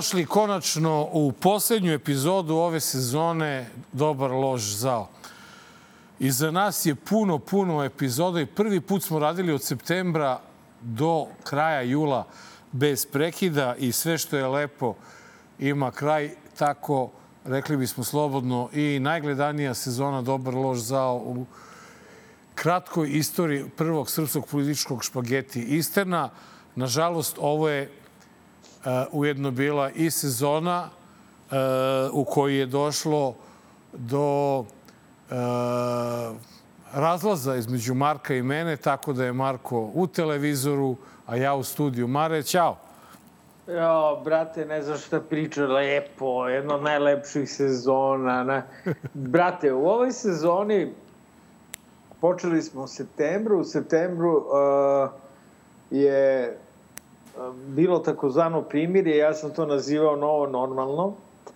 Dobrodošli konačno u poslednju epizodu ove sezone Dobar lož zao. Iza nas je puno, puno epizoda i prvi put smo radili od septembra do kraja jula bez prekida i sve što je lepo ima kraj. Tako, rekli bismo slobodno, i najgledanija sezona Dobar lož zao u kratkoj istoriji prvog srpskog političkog špageti Isterna. Nažalost, ovo je ujedno bila i sezona uh, u kojoj je došlo do uh, razlaza između Marka i mene, tako da je Marko u televizoru, a ja u studiju. Mare, čao. Jo, brate, ne znam šta priča, lepo, jedno od najlepših sezona. Ne? Brate, u ovoj sezoni počeli smo u septembru. U septembru uh, je bilo takozvano primirje, ja sam to nazivao novo normalno.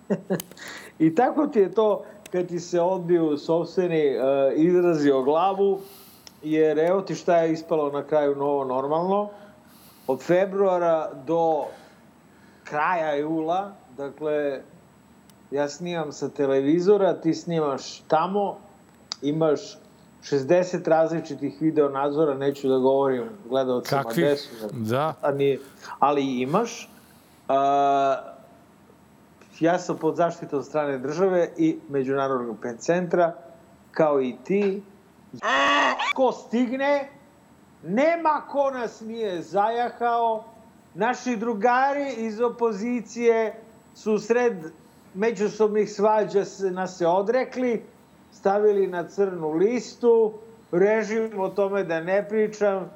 I tako ti je to kad ti se odbiju sobstveni uh, izrazi o glavu, jer evo ti šta je ispalo na kraju novo normalno. Od februara do kraja jula, dakle, ja snimam sa televizora, ti snimaš tamo, imaš 60 različitih video nadzora, neću da govorim gledalcima Kakvi? gde su. Da. A nije, ali imaš. A, ja sam pod zaštitom strane države i Međunarodnog pen centra, kao i ti. Ko stigne, nema ko nas nije zajahao. Naši drugari iz opozicije su sred međusobnih svađa se, nas se odrekli, stavili na crnu listu, režim o tome da ne pričam,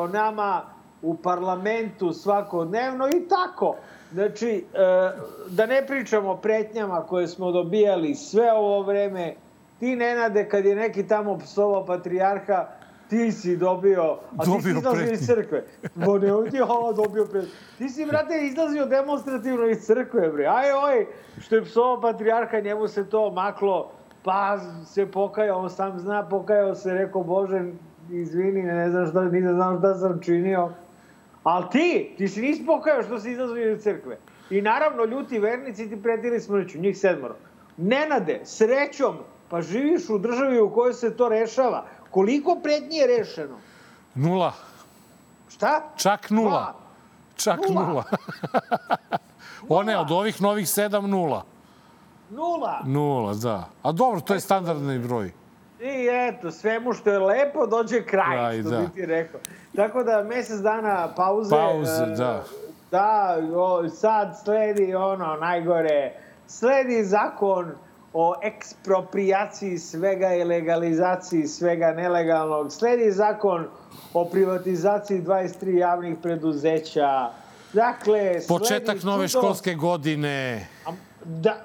o nama u parlamentu svakodnevno i tako. Znači, e, da ne pričamo o pretnjama koje smo dobijali sve ovo vreme, ti Nenade, kad je neki tamo psovao patrijarha, ti si dobio, a Dobio ti si izlazio pretnje. iz crkve. Bo ne, ti je ovo dobio pretnje. Ti si, brate, izlazio demonstrativno iz crkve, bre. Aj, oj, što je psovao patrijarha, njemu se to maklo, pa se pokajao, sam zna, pokajao se, rekao, Bože, izvini, ne znam šta, ni ne znam šta sam činio. Ali ti, ti si nisi pokajao što si izlazio iz crkve. I naravno, ljuti vernici ti pretili smrću, njih sedmoro. Nenade, srećom, pa živiš u državi u kojoj se to rešava. Koliko pretnji je rešeno? Nula. Šta? Čak nula. Dva. Čak Nula. nula. One od ovih novih sedam nula. Nula. Nula, da. A dobro, to je standardni broj. I eto, svemu što je lepo dođe kraj, Kraj, što da. bi ti rekao. Tako da mesec dana pauze. Pauze, e, da. Da, o, sad sledi ono najgore, sledi zakon o eksproprijaciji svega i legalizaciji svega nelegalnog, sledi zakon o privatizaciji 23 javnih preduzeća, Dakle, Početak nove čudo- školske godine. A, Da,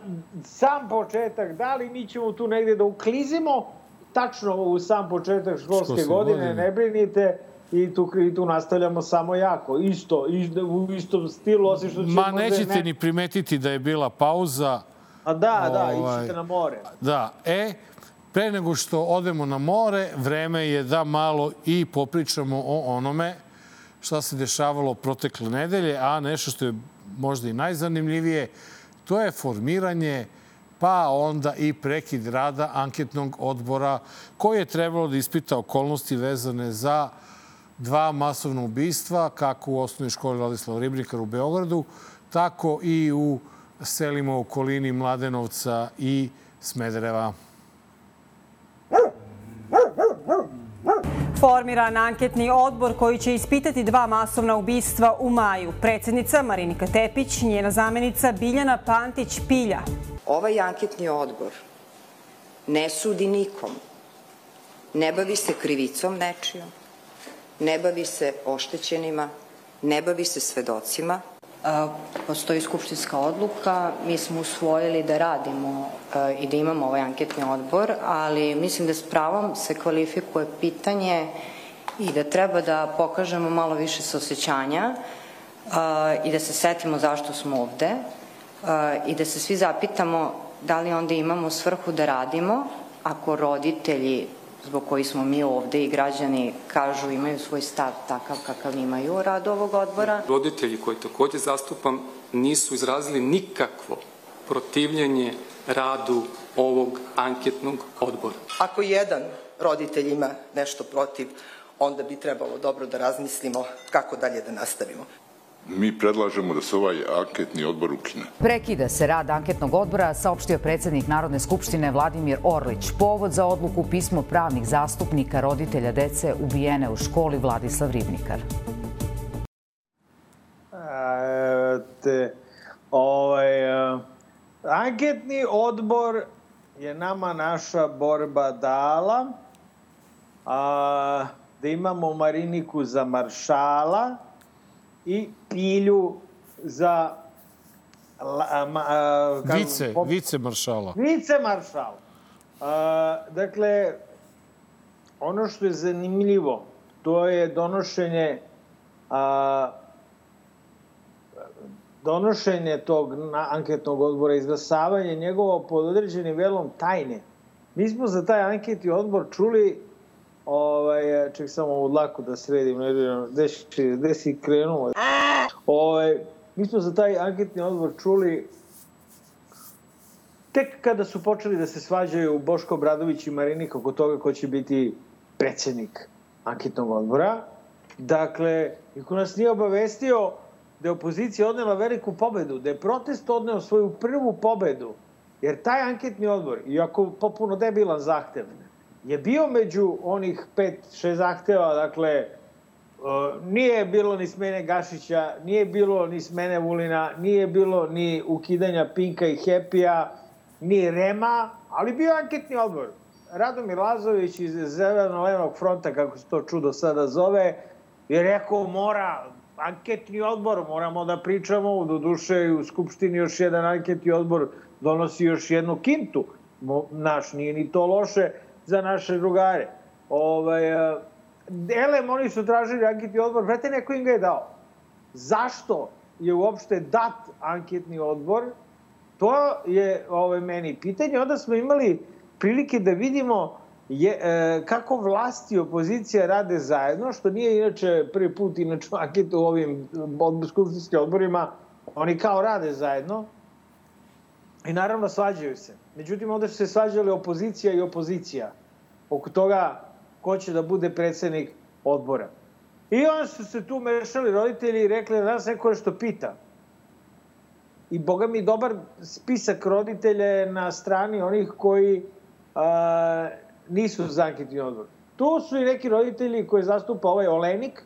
sam početak, da li mi ćemo tu negde da uklizimo tačno u sam početak školske, Školske godine, godine. ne brinite, i tu, i tu nastavljamo samo jako, isto, isto u istom stilu, osim što će Ma nećete ne... ni primetiti da je bila pauza. A da, da, Ovaj. ićete na more. Da, e, pre nego što odemo na more, vreme je da malo i popričamo o onome šta se dešavalo protekle nedelje, a nešto što je možda i najzanimljivije, to je formiranje pa onda i prekid rada anketnog odbora koji je trebalo da ispita okolnosti vezane za dva masovna ubistva, kako u osnovnoj školi Ladislav Ribnikar u Beogradu, tako i u selima u okolini Mladenovca i Smedereva. Formiran anketni odbor koji će ispitati dva masovna ubistva u maju. Predsednica Marinika Tepić, njena zamenica Biljana Pantić-Pilja. Ovaj anketni odbor ne sudi nikom, ne bavi se krivicom nečijom, ne bavi se oštećenima, ne bavi se svedocima. Postoji skupštinska odluka, mi smo usvojili da radimo i da imamo ovaj anketni odbor, ali mislim da s pravom se kvalifikuje pitanje i da treba da pokažemo malo više saosećanja i da se setimo zašto smo ovde i da se svi zapitamo da li onda imamo svrhu da radimo ako roditelji zbog koji smo mi ovde i građani kažu imaju svoj stav takav kakav imaju o radu ovog odbora. Roditelji koji takođe zastupam nisu izrazili nikakvo protivljenje radu ovog anketnog odbora. Ako jedan roditelj ima nešto protiv, onda bi trebalo dobro da razmislimo kako dalje da nastavimo. Mi predlažemo da se ovaj anketni odbor ukine. Prekida se rad anketnog odbora, saopštio predsednik Narodne skupštine Vladimir Orlić. Povod za odluku pismo pravnih zastupnika roditelja dece ubijene u školi Vladislav Ribnikar. A, te, ovaj, a, anketni odbor je nama naša borba dala a, da imamo Mariniku za maršala i Pilju za la, ma, a, vice, pop... vice maršala. Vice maršal. A, dakle, ono što je zanimljivo, to je donošenje a, donošenje tog anketnog odbora, izglasavanje njegovo pod određenim velom tajne. Mi smo za taj anketni odbor čuli Ovaj, ček samo ovu dlaku da sredim, ne znam, gde, gde si krenuo. Ovaj, mi smo za taj anketni odbor čuli tek kada su počeli da se svađaju Boško Bradović i Marinika oko toga ko će biti predsednik anketnog odbora. Dakle, niko nas nije obavestio da je opozicija odnela veliku pobedu, da je protest odneo svoju prvu pobedu, jer taj anketni odbor, iako popuno debilan zahtev, je bio među onih pet, šest zahteva, dakle, nije bilo ni smene Gašića, nije bilo ni smene Vulina, nije bilo ni ukidanja Pinka i Hepija, ni Rema, ali bio anketni odbor. Radomir Lazović iz Zeleno-levog fronta, kako se to čudo sada zove, je rekao mora, anketni odbor, moramo da pričamo, do duše u Skupštini još jedan anketni odbor donosi još jednu kintu. Naš nije ni to loše, za naše drugare. Ovaj, e, elem, oni su tražili anketni odbor, vrete, neko im ga je dao. Zašto je uopšte dat anketni odbor? To je ovaj, meni pitanje. Onda smo imali prilike da vidimo je, e, kako vlasti i opozicija rade zajedno, što nije inače prvi put inače anketu u ovim skupštinskim odborima, oni kao rade zajedno i naravno svađaju se. Međutim, onda su se svađali opozicija i opozicija oko toga ko će da bude predsednik odbora. I onda su se tu mešali roditelji i rekli da nas neko što pita. I boga mi dobar spisak roditelja na strani onih koji a, nisu za anketni odbor. Tu su i neki roditelji koji zastupa ovaj Olenik,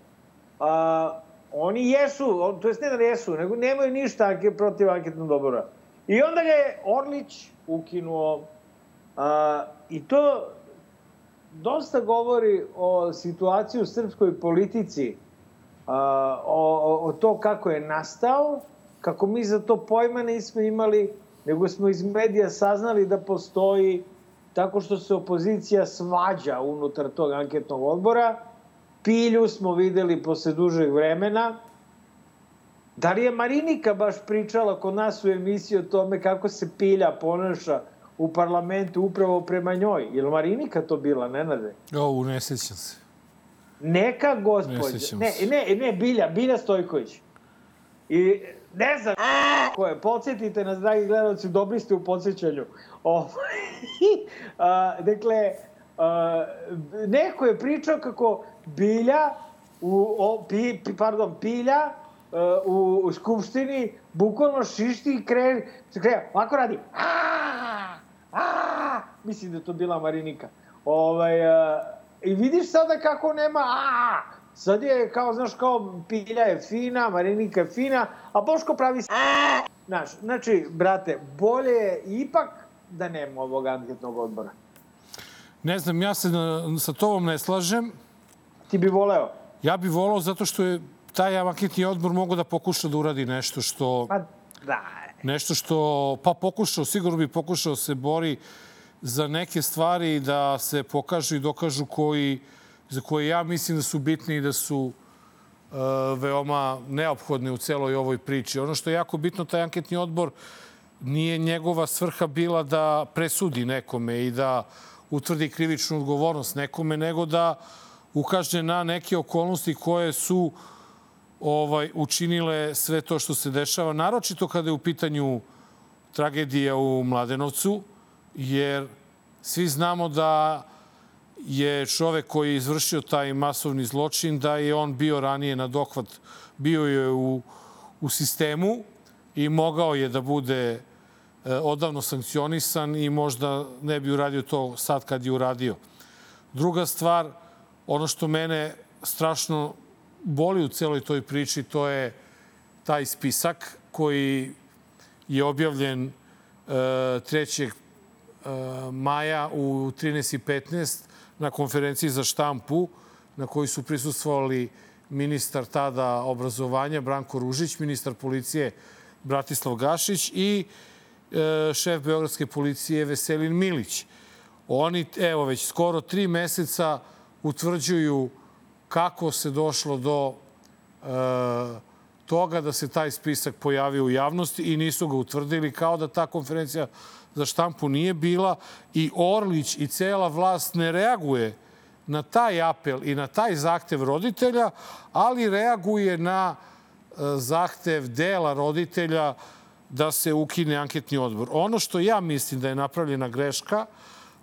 a, oni jesu, to jest ne da jesu, nego nemaju ništa protiv anketnog odbora. I onda ga je Orlić ukinuo. A, I to dosta govori o situaciji u srpskoj politici, a, o, o to kako je nastao, kako mi za to pojma nismo imali, nego smo iz medija saznali da postoji tako što se opozicija svađa unutar tog anketnog odbora. Pilju smo videli posle dužeg vremena. Da li je Marinika baš pričala kod nas u emisiji o tome kako se Pilja ponaša u parlamentu upravo prema njoj. Je li Marinika to bila, Nenade? O, ne sećam se. Neka gospođa. Ne, ne, ne, ne, Bilja, Bilja Stojković. I ne znam ko je. Podsjetite nas, dragi gledalci, dobri ste u podsjećanju. O, a, dakle, a, neko je pričao kako Bilja, u, o, pi, pardon, Pilja u, u Skupštini bukvalno šišti i kre, kre, ovako radi. Aaaa! a, mislim da to bila Marinika. Ovaj, a, I vidiš sada kako nema a, sad je kao, znaš, kao Pilja je fina, Marinika je fina, a Boško pravi a, znaš, znači, brate, bolje je ipak da nema ovog anketnog odbora. Ne znam, ja se na, sa tobom ne slažem. Ti bi voleo? Ja bi voleo zato što je taj anketni odbor mogo da pokuša da uradi nešto što... Pa, da, nešto što, pa pokušao, sigurno bi pokušao se bori za neke stvari da se pokažu i dokažu koji, za koje ja mislim da su bitni i da su uh, veoma neophodne u celoj ovoj priči. Ono što je jako bitno, taj anketni odbor nije njegova svrha bila da presudi nekome i da utvrdi krivičnu odgovornost nekome, nego da ukaže na neke okolnosti koje su ovaj učinile sve to što se dešava, naročito kada je u pitanju tragedija u Mladenovcu, jer svi znamo da je čovek koji je izvršio taj masovni zločin, da je on bio ranije na dohvat, bio je u, u sistemu i mogao je da bude e, odavno sankcionisan i možda ne bi uradio to sad kad je uradio. Druga stvar, ono što mene strašno boli u celoj toj priči, to je taj spisak koji je objavljen 3. E, e, maja u 13.15 na konferenciji za štampu na kojoj su prisustvovali ministar tada obrazovanja Branko Ružić, ministar policije Bratislav Gašić i e, šef Beogradske policije Veselin Milić. Oni, evo, već skoro tri meseca utvrđuju kako se došlo do e, toga da se taj spisak pojavio u javnosti i nisu ga utvrdili kao da ta konferencija za štampu nije bila i Orlić i cela vlast ne reaguje na taj apel i na taj zahtev roditelja, ali reaguje na e, zahtev dela roditelja da se ukine anketni odbor. Ono što ja mislim da je napravljena greška,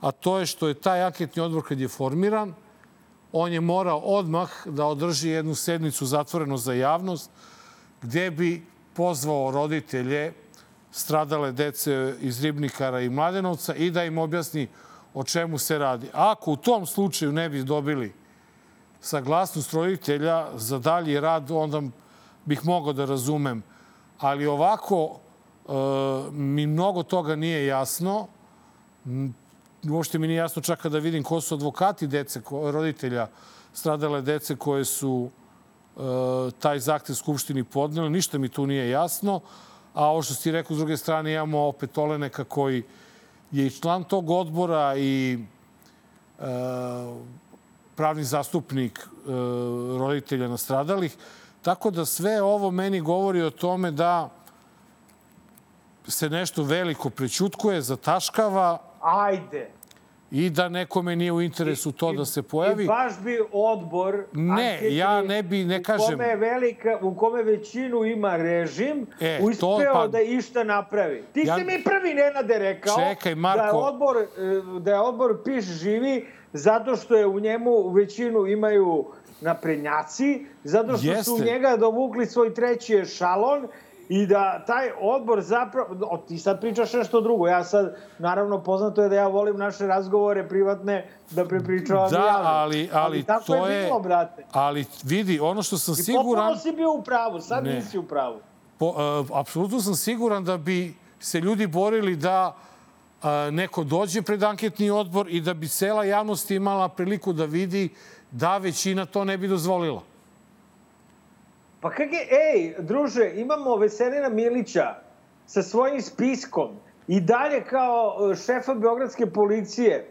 a to je što je taj anketni odbor kad je formiran, on je morao odmah da održi jednu sednicu zatvorenu za javnost, gde bi pozvao roditelje stradale dece iz Ribnikara i Mladenovca i da im objasni o čemu se radi. Ako u tom slučaju ne bi dobili saglasnost roditelja za dalji rad, onda bih mogao da razumem. Ali ovako e, mi mnogo toga nije jasno. Uopšte mi nije jasno čak kada vidim ko su advokati dece, roditelja stradale dece koje su e, taj zakte Skupštini podneli. Ništa mi tu nije jasno a ovo što si rekao, s druge strane, imamo opet Oleneka koji je i član tog odbora i e, pravni zastupnik e, roditelja nastradalih. Tako da sve ovo meni govori o tome da se nešto veliko prećutkuje, zataškava. Ajde, i da nekome nije u interesu to da se pojavi. I baš bi odbor... Ne, ja ne bi, ne kažem... U kome, velika, u kome većinu ima režim, e, uspeo to, pa, da išta napravi. Ti ja, si mi prvi Nenade rekao čekaj, Marko, da, je odbor, e, da je odbor Piš živi zato što je u njemu većinu imaju naprednjaci, zato što Jeste. su u njega dovukli svoj treći šalon i da taj odbor zapravo, o, ti sad pričaš nešto drugo, ja sad, naravno, poznato je da ja volim naše razgovore privatne da prepričavam da, javno. ali, ali, ali tako to je, bilo, brate. Ali vidi, ono što sam I siguran... I potpuno si bio u pravu, sad ne. nisi u pravu. Po, uh, apsolutno sam siguran da bi se ljudi borili da uh, neko dođe pred anketni odbor i da bi cela javnost imala priliku da vidi da većina to ne bi dozvolila. Pa kak je, ej, druže, imamo Veselina Milića sa svojim spiskom i dalje kao e, šefa Beogradske policije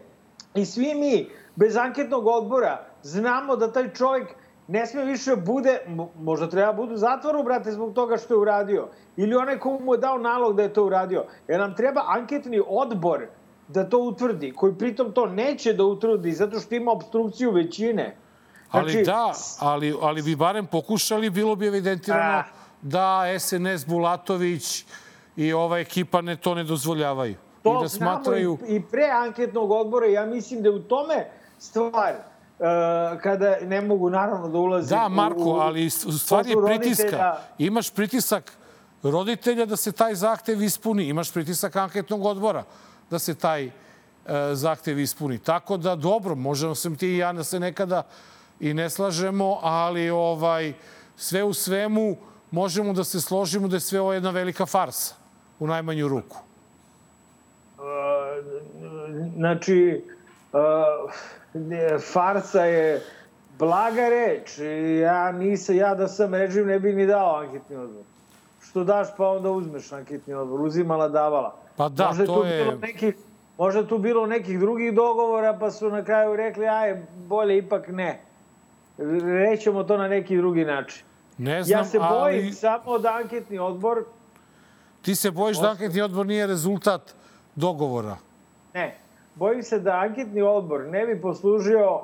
i svi mi bez anketnog odbora znamo da taj čovjek ne sme više bude, možda treba budu zatvoru, brate, zbog toga što je uradio. Ili onaj ko mu je dao nalog da je to uradio. Jer nam treba anketni odbor da to utvrdi, koji pritom to neće da utvrdi, zato što ima obstrukciju većine. Ali znači, da, ali, ali bi barem pokušali, bilo bi evidentirano a... da SNS, Bulatović i ova ekipa ne, to ne dozvoljavaju. To I da smatraju... i, i pre anketnog odbora, ja mislim da je u tome stvar. Uh, kada ne mogu naravno da ulaze Da, Marko, u, ali stvar je pritiska. Roditelja. Imaš pritisak roditelja da se taj zahtev ispuni. Imaš pritisak anketnog odbora da se taj uh, zahtev ispuni. Tako da, dobro, možemo sam ti i ja da se nekada i ne slažemo, ali ovaj sve u svemu možemo da se složimo da je sve ovo jedna velika farsa, u najmanju ruku. Uh, znači, uh, farsa je blaga reč. Ja, nisam, ja da sam režim ne bi ni dao anketni odbor. Što daš pa onda uzmeš anketni odbor. Uzimala, davala. Pa da, Može to je... Nekih, možda tu bilo nekih drugih dogovora pa su na kraju rekli aj, bolje ipak ne rećemo to na neki drugi način. Ne znam, ja se bojim ali... samo da anketni odbor... Ti se bojiš da anketni odbor nije rezultat dogovora? Ne. bojim se da anketni odbor ne bi poslužio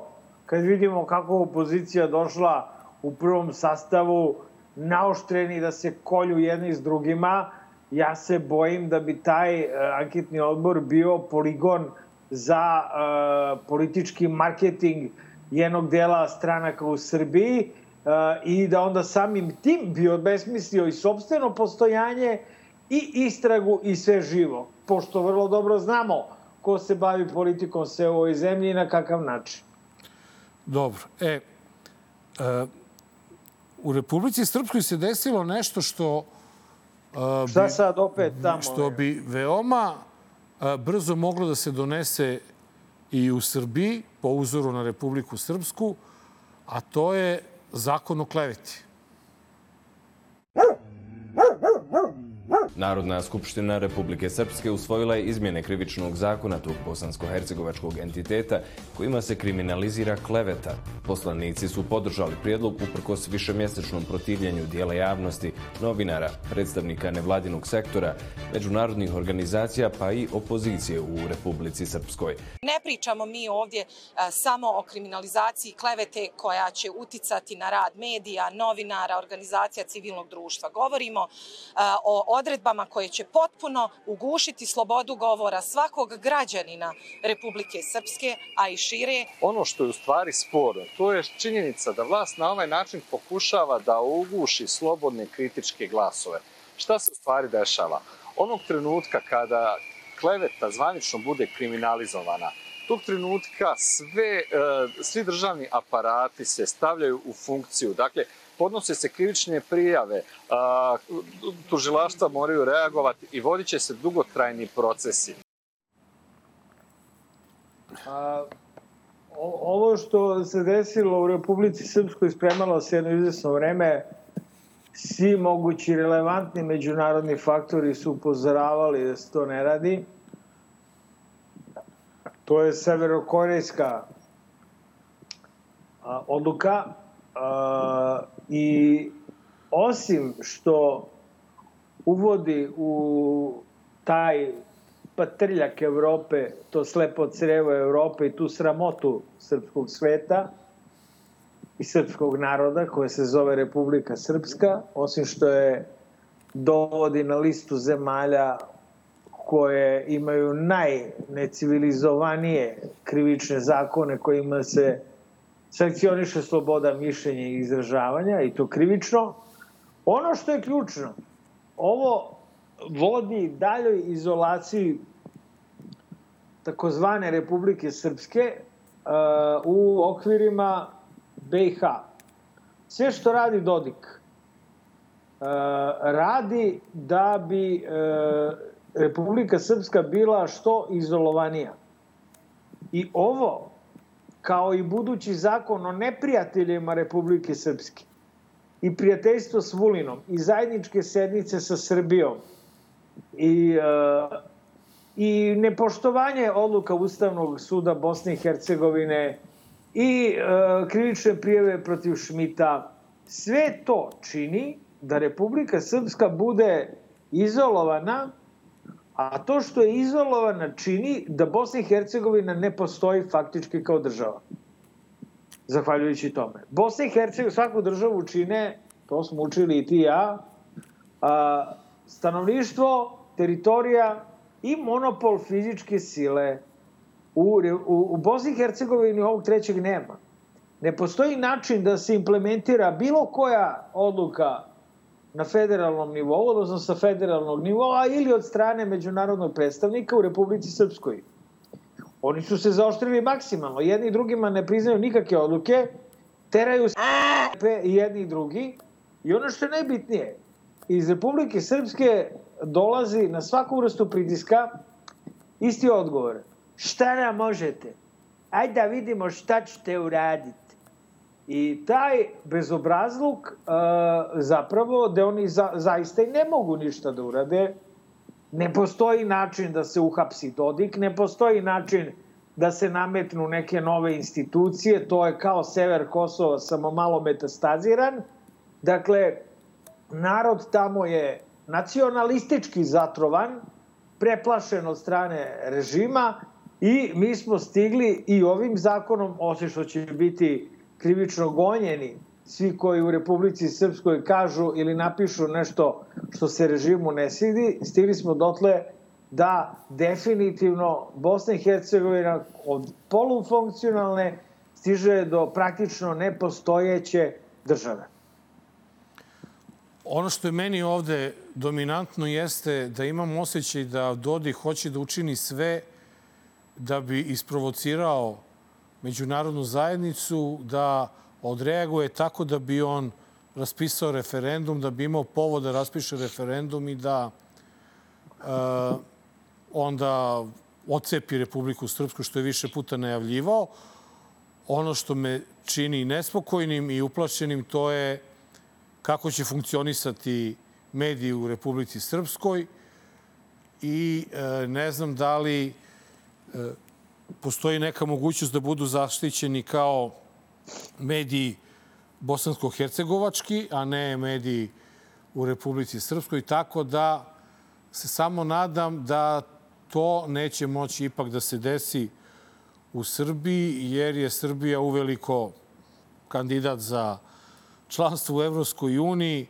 kad vidimo kako opozicija došla u prvom sastavu naoštreni da se kolju jedni s drugima, ja se bojim da bi taj uh, anketni odbor bio poligon za uh, politički marketing jednog dela stranaka u Srbiji uh, i da onda samim tim bi obesmislio i sobstveno postojanje i istragu i sve živo. Pošto vrlo dobro znamo ko se bavi politikom sve u ovoj zemlji i na kakav način. Dobro. E, e u Republici Srpskoj se desilo nešto što Uh, Šta sad opet tamo? Što bi veoma uh, brzo moglo da se donese i u Srbiji, po uzoru na Republiku Srpsku, a to je zakon o kleveti. Narodna skupština Republike Srpske usvojila je izmjene krivičnog zakona tog bosansko-hercegovačkog entiteta kojima se kriminalizira kleveta. Poslanici su podržali prijedlog uprkos višemjesečnom protivljenju dijela javnosti, novinara, predstavnika nevladinog sektora, međunarodnih organizacija pa i opozicije u Republici Srpskoj. Ne pričamo mi ovdje a, samo o kriminalizaciji klevete koja će uticati na rad medija, novinara, organizacija civilnog društva. Govorimo a, o odredbama koje će potpuno ugušiti slobodu govora svakog građanina Republike Srpske, a i šire. Ono što je u stvari sporno, to je činjenica da vlast na ovaj način pokušava da uguši slobodne kritičke glasove. Šta se u stvari dešava? Onog trenutka kada kleveta zvanično bude kriminalizovana, tog trenutka sve, svi državni aparati se stavljaju u funkciju. Dakle, podnose se krivične prijave, a, tužilaštva moraju reagovati i vodit će se dugotrajni procesi. A, ovo što se desilo u Republici Srpskoj spremalo se jedno izvesno vreme, svi mogući relevantni međunarodni faktori su upozoravali da se to ne radi. To je severokorejska odluka I osim što uvodi u taj patrljak Evrope, to slepo crevo Evrope i tu sramotu srpskog sveta i srpskog naroda koje se zove Republika Srpska, osim što je dovodi na listu zemalja koje imaju najnecivilizovanije krivične zakone kojima se sankcioniše sloboda mišljenja i izražavanja i to krivično. Ono što je ključno, ovo vodi daljoj izolaciji takozvane Republike Srpske uh, u okvirima BiH. Sve što radi Dodik uh, radi da bi uh, Republika Srpska bila što izolovanija. I ovo kao i budući zakon o neprijateljima Republike Srpske i prijateljstvo s Vulinom i zajedničke sednice sa Srbijom i, uh, i nepoštovanje odluka Ustavnog suda Bosne i Hercegovine i uh, krivične prijeve protiv Šmita, sve to čini da Republika Srpska bude izolovana A to što je izolovana čini da Bosna i Hercegovina ne postoji faktički kao država. Zahvaljujući tome. Bosna i Hercegovina, svaku državu čine, to smo učili i ti i ja, a, stanovništvo, teritorija i monopol fizičke sile. U, u, u Bosni i Hercegovini ovog trećeg nema. Ne postoji način da se implementira bilo koja odluka na federalnom nivou, odnosno sa federalnog nivoa ili od strane međunarodnog predstavnika u Republici Srpskoj. Oni su se zaoštrili maksimalno. Jedni drugima ne priznaju nikakve odluke, teraju se jedni i drugi. I ono što je najbitnije, iz Republike Srpske dolazi na svaku vrstu pritiska isti odgovor. Šta nam možete? Ajde da vidimo šta ćete uraditi. I taj bezobrazluk uh, zapravo, da oni za, zaista i ne mogu ništa da urade, ne postoji način da se uhapsi Dodik, ne postoji način da se nametnu neke nove institucije, to je kao sever Kosova, samo malo metastaziran. Dakle, narod tamo je nacionalistički zatrovan, preplašen od strane režima I mi smo stigli i ovim zakonom, osim što će biti krivično gonjeni svi koji u Republici Srpskoj kažu ili napišu nešto što se režimu ne svidi, stigli smo dotle da definitivno Bosna i Hercegovina od polufunkcionalne stiže do praktično nepostojeće države. Ono što je meni ovde dominantno jeste da imam osjećaj da Dodi hoće da učini sve da bi isprovocirao međunarodnu zajednicu da odreaguje tako da bi on raspisao referendum, da bi imao povod da raspiše referendum i da e, onda ocepi Republiku Srpsku, što je više puta najavljivao. Ono što me čini nespokojnim i uplašenim, to je kako će funkcionisati mediji u Republici Srpskoj i e, ne znam da li e, postoji neka mogućnost da budu zaštićeni kao mediji bosansko-hercegovački, a ne mediji u Republici Srpskoj, tako da se samo nadam da to neće moći ipak da se desi u Srbiji, jer je Srbija uveliko kandidat za članstvo u Evropskoj uniji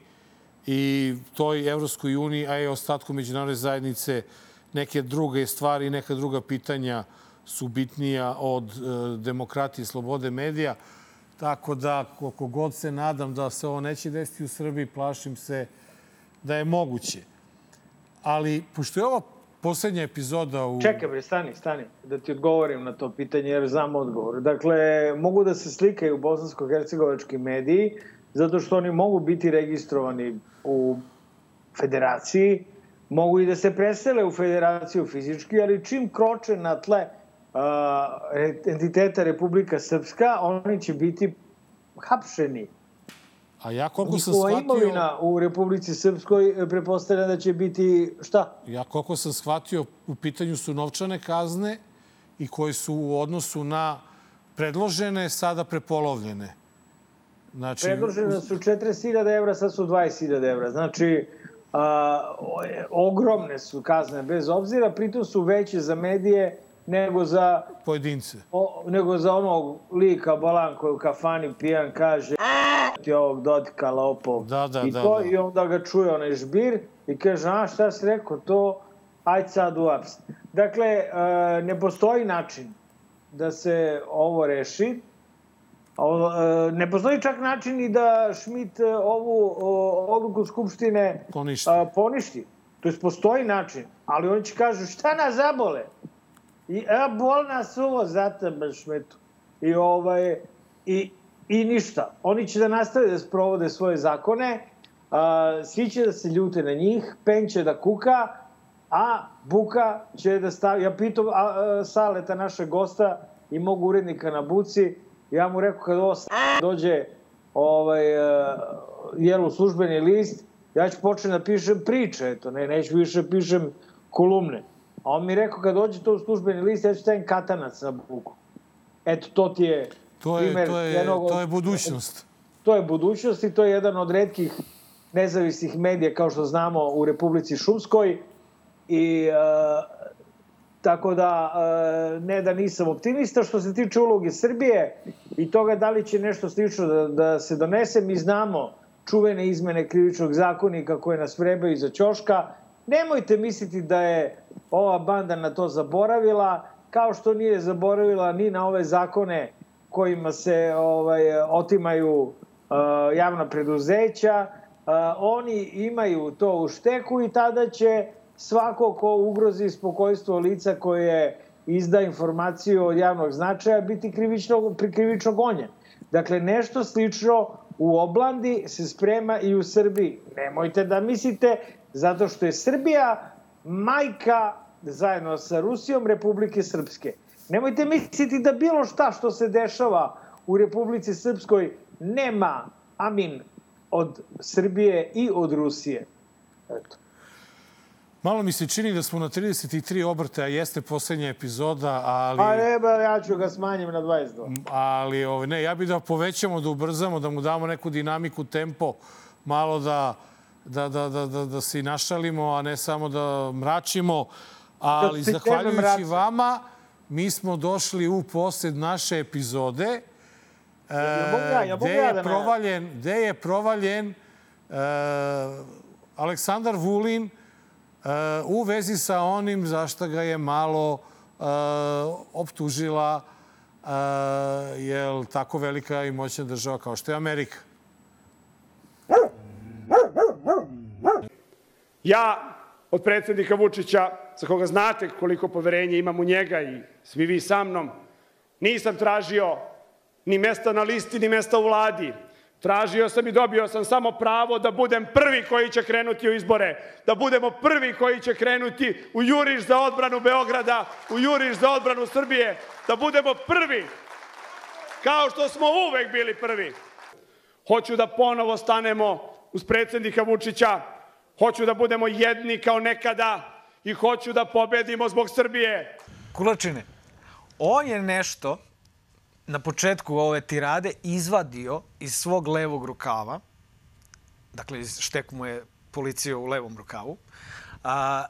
i toj Evropskoj uniji, a i ostatku međunarodne zajednice, neke druge stvari, neka druga pitanja su bitnija od e, demokratije i slobode medija. Tako da, koliko god se nadam da se ovo neće desiti u Srbiji, plašim se da je moguće. Ali, pošto je ovo poslednja epizoda u... Čekaj bre, stani, stani, da ti odgovorim na to pitanje jer znam odgovor. Dakle, mogu da se slikaju bosansko-hercegovački mediji zato što oni mogu biti registrovani u federaciji, mogu i da se presele u federaciju fizički, ali čim kroče na tle entiteta Republika Srpska, oni će biti hapšeni. A ja koliko sam shvatio... imovina u Republici Srpskoj e, prepostavlja da će biti šta? Ja koliko sam shvatio, u pitanju su novčane kazne i koje su u odnosu na predložene sada prepolovljene. Znači, Predložene su 40.000 evra, sad su 20.000 evra. Znači, a, ogromne su kazne bez obzira, pritom su veće za medije nego za... Pojedince. O, nego za onog lika Balan koji u kafani pijan kaže ti ovog Dodika lopov. Da, da, I da, to, da. I onda ga čuje onaj žbir i kaže, a šta si rekao to, ajde sad u aps. Dakle, e, ne postoji način da se ovo reši. O, e, ne postoji čak način i da Šmit e, ovu o, odluku Skupštine Poništi. a, poništi. To jest postoji način, ali oni će kažu šta nas zabole? I a, bol nas ovo za tebe Šmitu. I ovaj i i ništa. Oni će da nastave da sprovode svoje zakone, a, svi će da se ljute na njih, Pen će da kuka, a Buka će da stavi... Ja pitam a, a, Saleta, našeg gosta i mog urednika na Buci, ja mu rekao kad ovo dođe ovaj, a, u službeni list, ja ću početi da pišem priče, eto, ne, neću više pišem kolumne. A on mi rekao kad dođe to u službeni list, ja ću stavim katanac na Buku. Eto, to ti je To je, primer to je, jednog to je budućnost. To je budućnost i to je jedan od redkih nezavisnih medija, kao što znamo, u Republici Šumskoj. I e, tako da, e, ne da nisam optimista. Što se tiče uloge Srbije i toga da li će nešto slično da, da se donese, mi znamo čuvene izmene krivičnog zakonika koje nas vrebaju za ćoška. Nemojte misliti da je ova banda na to zaboravila, kao što nije zaboravila ni na ove zakone kojima se ovaj, otimaju uh, javna preduzeća. Uh, oni imaju to u šteku i tada će svako ko ugrozi spokojstvo lica koje izda informaciju od javnog značaja biti krivično, krivično gonjen. Dakle, nešto slično u Oblandi se sprema i u Srbiji. Nemojte da mislite, zato što je Srbija majka zajedno sa Rusijom Republike Srpske. Nemojte misliti da bilo šta što se dešava u Republici Srpskoj nema amin od Srbije i od Rusije. Eto. Malo mi se čini da smo na 33 obrte, a jeste poslednja epizoda, ali... Pa nema, ja ću ga smanjim na 22. ali ovaj, ne, ja bih da povećamo, da ubrzamo, da mu damo neku dinamiku, tempo, malo da, da, da, da, da, da se i našalimo, a ne samo da mračimo. Ali Da se tebe zahvaljujući vama mi smo došli u posled naše epizode e, ja, ja gde, je provaljen, gde je provaljen e, Aleksandar Vulin e, u vezi sa onim zašto ga je malo e, optužila e, jel tako velika i moćna država kao što je Amerika. Ja od predsednika Vučića, za koga znate koliko poverenje imam u njega i svi vi sa mnom, nisam tražio ni mesta na listi, ni mesta u vladi. Tražio sam i dobio sam samo pravo da budem prvi koji će krenuti u izbore, da budemo prvi koji će krenuti u juriš za odbranu Beograda, u juriš za odbranu Srbije, da budemo prvi, kao što smo uvek bili prvi. Hoću da ponovo stanemo uz predsednika Vučića, hoću da budemo jedni kao nekada i hoću da pobedimo zbog Srbije. Kulačine, on je nešto na početku ove tirade izvadio iz svog levog rukava, dakle štek mu je policija u levom rukavu, a,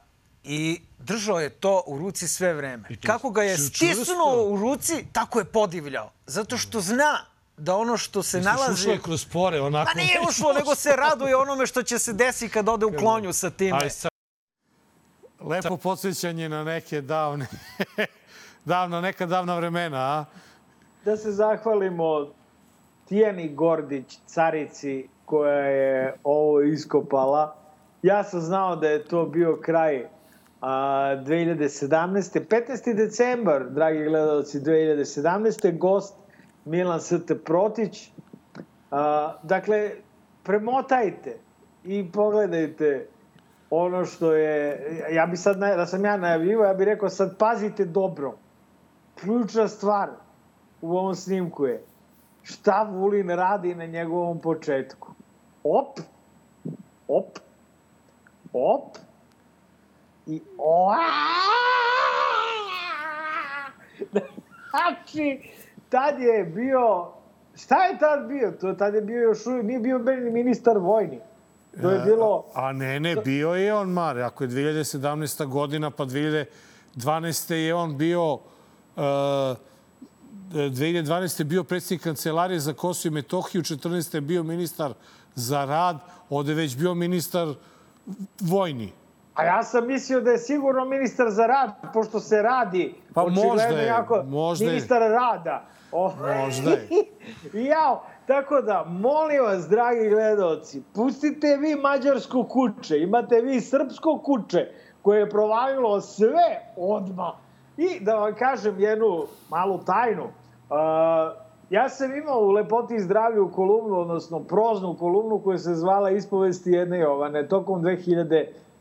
i držao je to u ruci sve vreme. Kako ga je stisnuo u ruci, tako je podivljao. Zato što zna da ono što se Misliš, nalazi... ušlo je kroz pore, onako... Pa nije ušlo, nego se raduje onome što će se desiti kad ode u klonju sa time. Aj, sad. Lepo podsjećanje na neke davne, davno, neka davna vremena, a? Da se zahvalimo Tijani Gordić, carici koja je ovo iskopala. Ja sam znao da je to bio kraj a, 2017. 15. decembar, dragi gledalci, 2017. Gost Milan St. Protić. A, dakle, premotajte i pogledajte ono što je, ja bi sad, da sam ja najavljivo, ja bih rekao sad pazite dobro. Ključna stvar u ovom snimku je šta Vulin radi na njegovom početku. Op, op, op, i oa! Tad je bio, šta je tad bio? To tad je bio još uvijek, nije bio ministar vojni. To je bilo... A ne, ne, bio je on, Mare. Ako je 2017. godina, pa 2012. je on bio... Uh, 2012. je bio predsjednik kancelarije za Kosovo i Metohiju, 14. je bio ministar za rad, ovde je već bio ministar vojni. A ja sam mislio da je sigurno ministar za rad, pošto se radi. Pa možda je, jako možda ministar je. rada. O, Možda je. Jao, tako da, molim vas, dragi gledalci, pustite vi mađarsko kuće, imate vi srpsko kuće koje je provalilo sve odmah. I da vam kažem jednu malu tajnu, uh, ja sam imao u Lepoti i zdravlju kolumnu, odnosno proznu kolumnu koja se zvala Ispovesti jedne Jovane tokom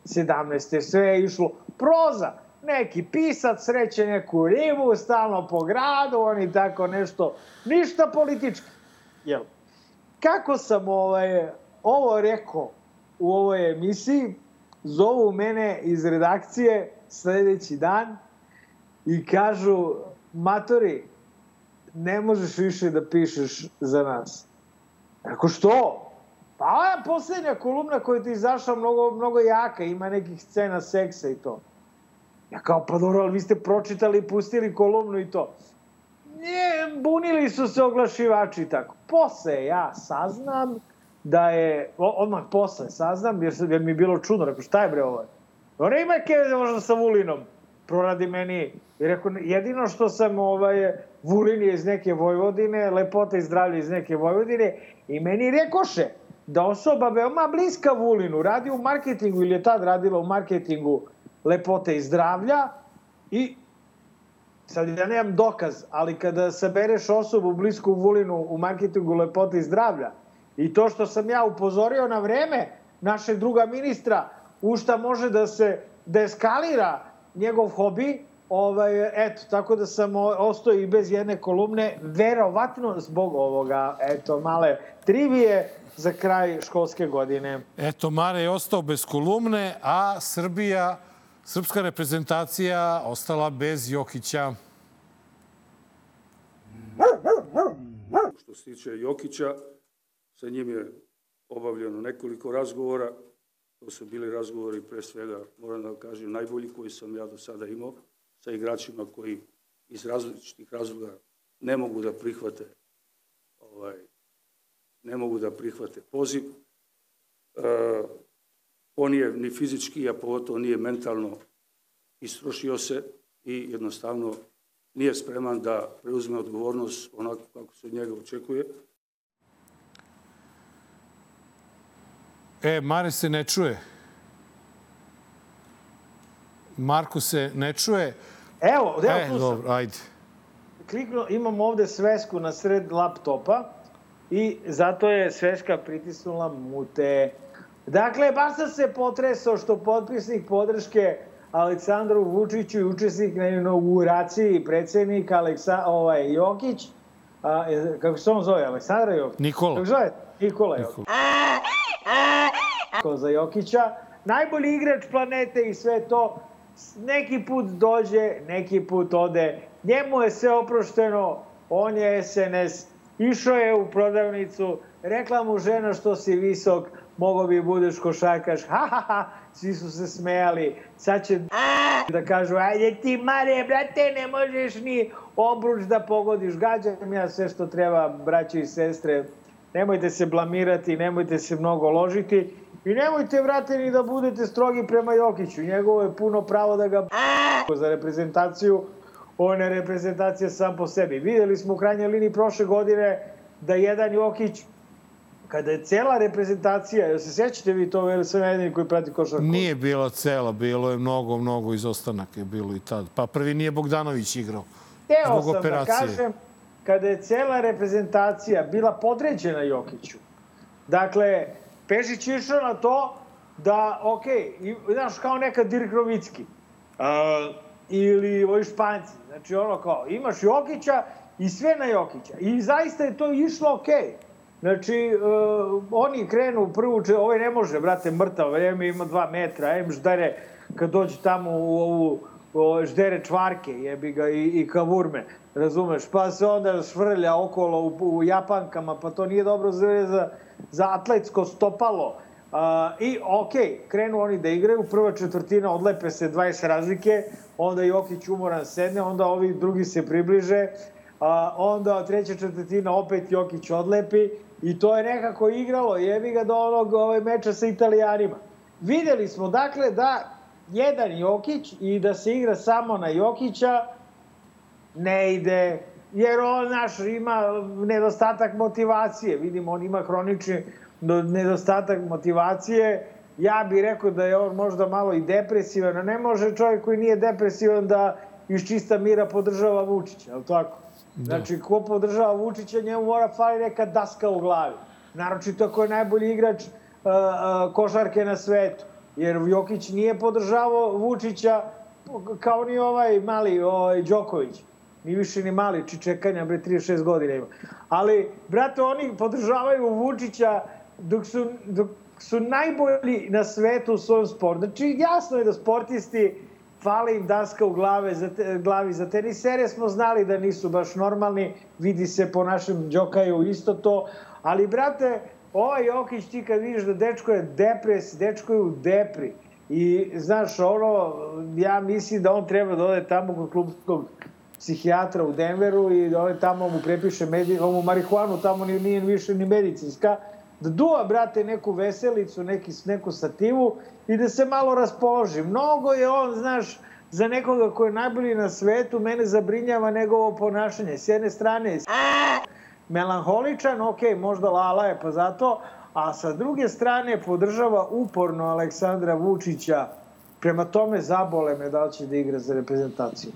2017. Sve je išlo proza. Neki pisac sreće neku ribu, stalno po gradu, oni tako nešto, ništa politički. Jel? Kako sam ovaj, ovo rekao u ovoj emisiji, zovu mene iz redakcije sledeći dan i kažu, matori, ne možeš više da pišeš za nas. Ako što? Pa ova poslednja kolumna koja ti izašla mnogo, mnogo jaka, ima nekih scena seksa i to. Ja kao, pa dobro, ali vi ste pročitali i pustili kolumnu i to. Nije, bunili su se oglašivači i tako. Posle ja saznam da je, odmah posle saznam, jer, jer mi je bilo čudno, rekao, šta je bre ovo? Dobro, ima keve možda sa Vulinom proradi meni. I rekao, jedino što sam, ovaj, Vulin je iz neke Vojvodine, lepota i zdravlje iz neke Vojvodine, i meni rekoše da osoba veoma bliska Vulinu radi u marketingu ili je tad radila u marketingu lepote i zdravlja i sad ja nemam dokaz, ali kada sabereš osobu blisku Vulinu u marketingu lepote i zdravlja i to što sam ja upozorio na vreme našeg druga ministra u šta može da se deskalira njegov hobi, ovaj, eto, tako da sam ostao i bez jedne kolumne, verovatno zbog ovoga, eto, male trivije za kraj školske godine. Eto, Mare je ostao bez kolumne, a Srbija, srpska reprezentacija ostala bez Jokića. Što se tiče Jokića, sa njim je obavljeno nekoliko razgovora. To su bili razgovori pre svega, moram da kažem, najbolji koji sam ja do sada imao sa igračima koji iz različitih razloga ne mogu da prihvate ovaj, ne mogu da prihvate poziv. E, on nije ni fizički, a pogotovo nije mentalno istrošio se i jednostavno nije spreman da preuzme odgovornost onako kako se od njega očekuje. E, Mare se ne čuje. Marko se ne čuje. Evo, evo e, tu sam. dobro, ajde. Kliknuo, imam ovde svesku na sred laptopa i zato je sveška pritisnula mute. Dakle, baš sam se potresao što potpisnik podrške Aleksandru Vučiću i učesnik na inauguraciji predsednik Aleksa, ovaj, Jokić, a, e, kako se on zove, Aleksandra Jokić? Nikola. Kako zove? Nikola Jokić. Nikola. za Jokića. Najbolji igrač planete i sve to. Neki put dođe, neki put ode. Njemu je sve oprošteno, on je SNS. Išao je u prodavnicu, rekla mu žena što si visok, mogo bi budeš košarkaš, ha ha ha, svi su se smejali, sad će da kažu, ajde ti Mare, brate, ne možeš ni obruč da pogodiš, gađam ja sve što treba, braćo i sestre, nemojte se blamirati, nemojte se mnogo ložiti i nemojte, vrate, ni da budete strogi prema Jokiću, njegovo je puno pravo da ga za reprezentaciju, on je reprezentacija sam po sebi. Videli smo u krajnjoj liniji prošle godine da jedan Jokić kada je cela reprezentacija, jel se sećate vi to, veli sve jedini koji prati košarku? Nije bila cela, bilo je mnogo, mnogo izostanaka je bilo i tad. Pa prvi nije Bogdanović igrao. Teo zbog sam operacije. da kažem, kada je cela reprezentacija bila podređena Jokiću, dakle, Pešić išao na to da, ok, i, znaš, kao neka Dirk Novicki, uh, ili ovi Španci, znači ono kao, imaš Jokića i sve na Jokića. I zaista je to išlo. Okay. Znači, uh, oni krenu prvu, če, ovaj ne može, brate, mrtav, vreme ima dva metra, em ždere, kad dođe tamo u ovu, o, ždere čvarke, jebi ga, i, i kavurme, razumeš, pa se onda švrlja okolo u, u japankama, pa to nije dobro za, za, za atletsko stopalo. I okay, krenu oni da igraju, prva četvrtina odlepe se 20 razlike, onda Jokić umoran sedne, onda ovi drugi se približe, onda treća četvrtina opet Jokić odlepi i to je nekako igralo, jebi ga do onog ovaj, meča sa Italijanima. Videli smo dakle da jedan Jokić i da se igra samo na Jokića ne ide, jer on naš ima nedostatak motivacije. Vidimo, on ima hronični nedostatak motivacije. Ja bih rekao da je on možda malo i depresivan, a ne može čovjek koji nije depresivan da iz čista mira podržava Vučića, je li tako? Da. Znači, ko podržava Vučića, njemu mora fali neka daska u glavi. Naročito ako je najbolji igrač uh, uh, košarke na svetu. Jer Jokić nije podržavao Vučića kao ni ovaj mali ovaj, Đoković. Ni više ni mali, či čekanja, bre, 36 godina ima. Ali, brate, oni podržavaju Vučića dok su, dok su najbolji na svetu u svojom sportu. Znači, jasno je da sportisti fali im daska u glave za te, glavi za tenisere, smo znali da nisu baš normalni, vidi se po našem Đokaju isto to, ali brate, ovaj Jokić ti kad vidiš da dečko je depres, dečko je u depri i znaš ono, ja mislim da on treba da ode tamo kod klubskog psihijatra u Denveru i ode tamo mu prepiše medi, ovu marihuanu, tamo nije, nije više ni medicinska, da duva, brate, neku veselicu, neki, neku sativu i da se malo raspoloži. Mnogo je on, znaš, za nekoga ko je najbolji na svetu, mene zabrinjava njegovo ponašanje. S jedne strane je melanholičan, ok, možda lala je pa zato, a sa druge strane podržava uporno Aleksandra Vučića. Prema tome zabole me da li će da igra za reprezentaciju.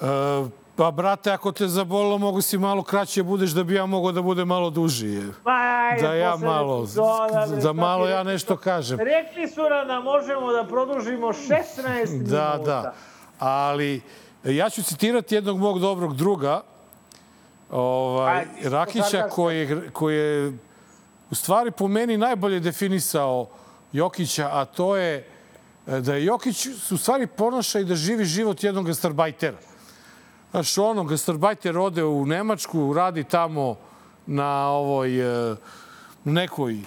E, pa, brate, ako te zabolilo, mogu si malo kraće budeš da bi ja mogao da bude malo duži. Pa, ajde, da ja malo, epizoda, da malo ja nešto kažem. Rekli su nam da možemo da produžimo 16 minuta. Da, da. Ali ja ću citirati jednog mog dobrog druga, ovaj, Ajde, Rakića, koji je, koji je u stvari po meni najbolje definisao Jokića, a to je da je Jokić u stvari ponaša i da živi život jednog gastarbajtera. Znaš, ono, gastarbajter ode u Nemačku, radi tamo na ovoj nekoj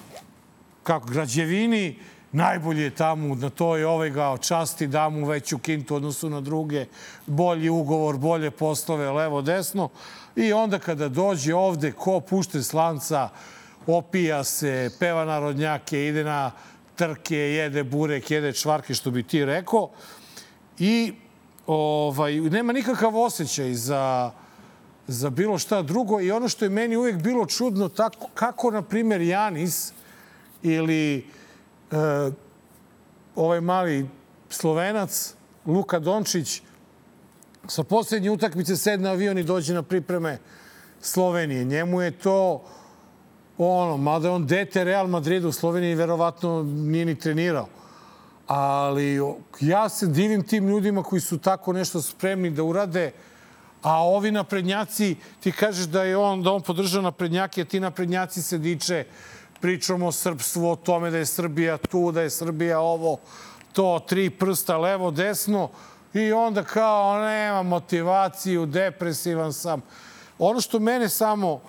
kako, građevini najbolji je tamo na toj ovaj ga časti, da mu veću kintu odnosu na druge, bolji ugovor, bolje poslove, levo, desno. I onda kada dođe ovde, ko pušte slanca, opija se, peva narodnjake, ide na trke, jede burek, jede čvarke, što bi ti rekao. I ovaj, nema nikakav osjećaj za, za bilo šta drugo. I ono što je meni uvijek bilo čudno, tako, kako, na primjer, Janis ili e, ovaj mali Slovenac, Luka Dončić, sa posljednje utakmice sedne avion i dođe na pripreme Slovenije. Njemu je to ono, mada on dete Real Madrida u Sloveniji verovatno nije ni trenirao. Ali ja se divim tim ljudima koji su tako nešto spremni da urade, a ovi naprednjaci, ti kažeš da je on, da on podržava naprednjake, a ti naprednjaci se diče pričamo o srpstvu, o tome da je Srbija tu, da je Srbija ovo, to, tri prsta, levo, desno, i onda kao nema motivaciju, depresivan sam. Ono što mene samo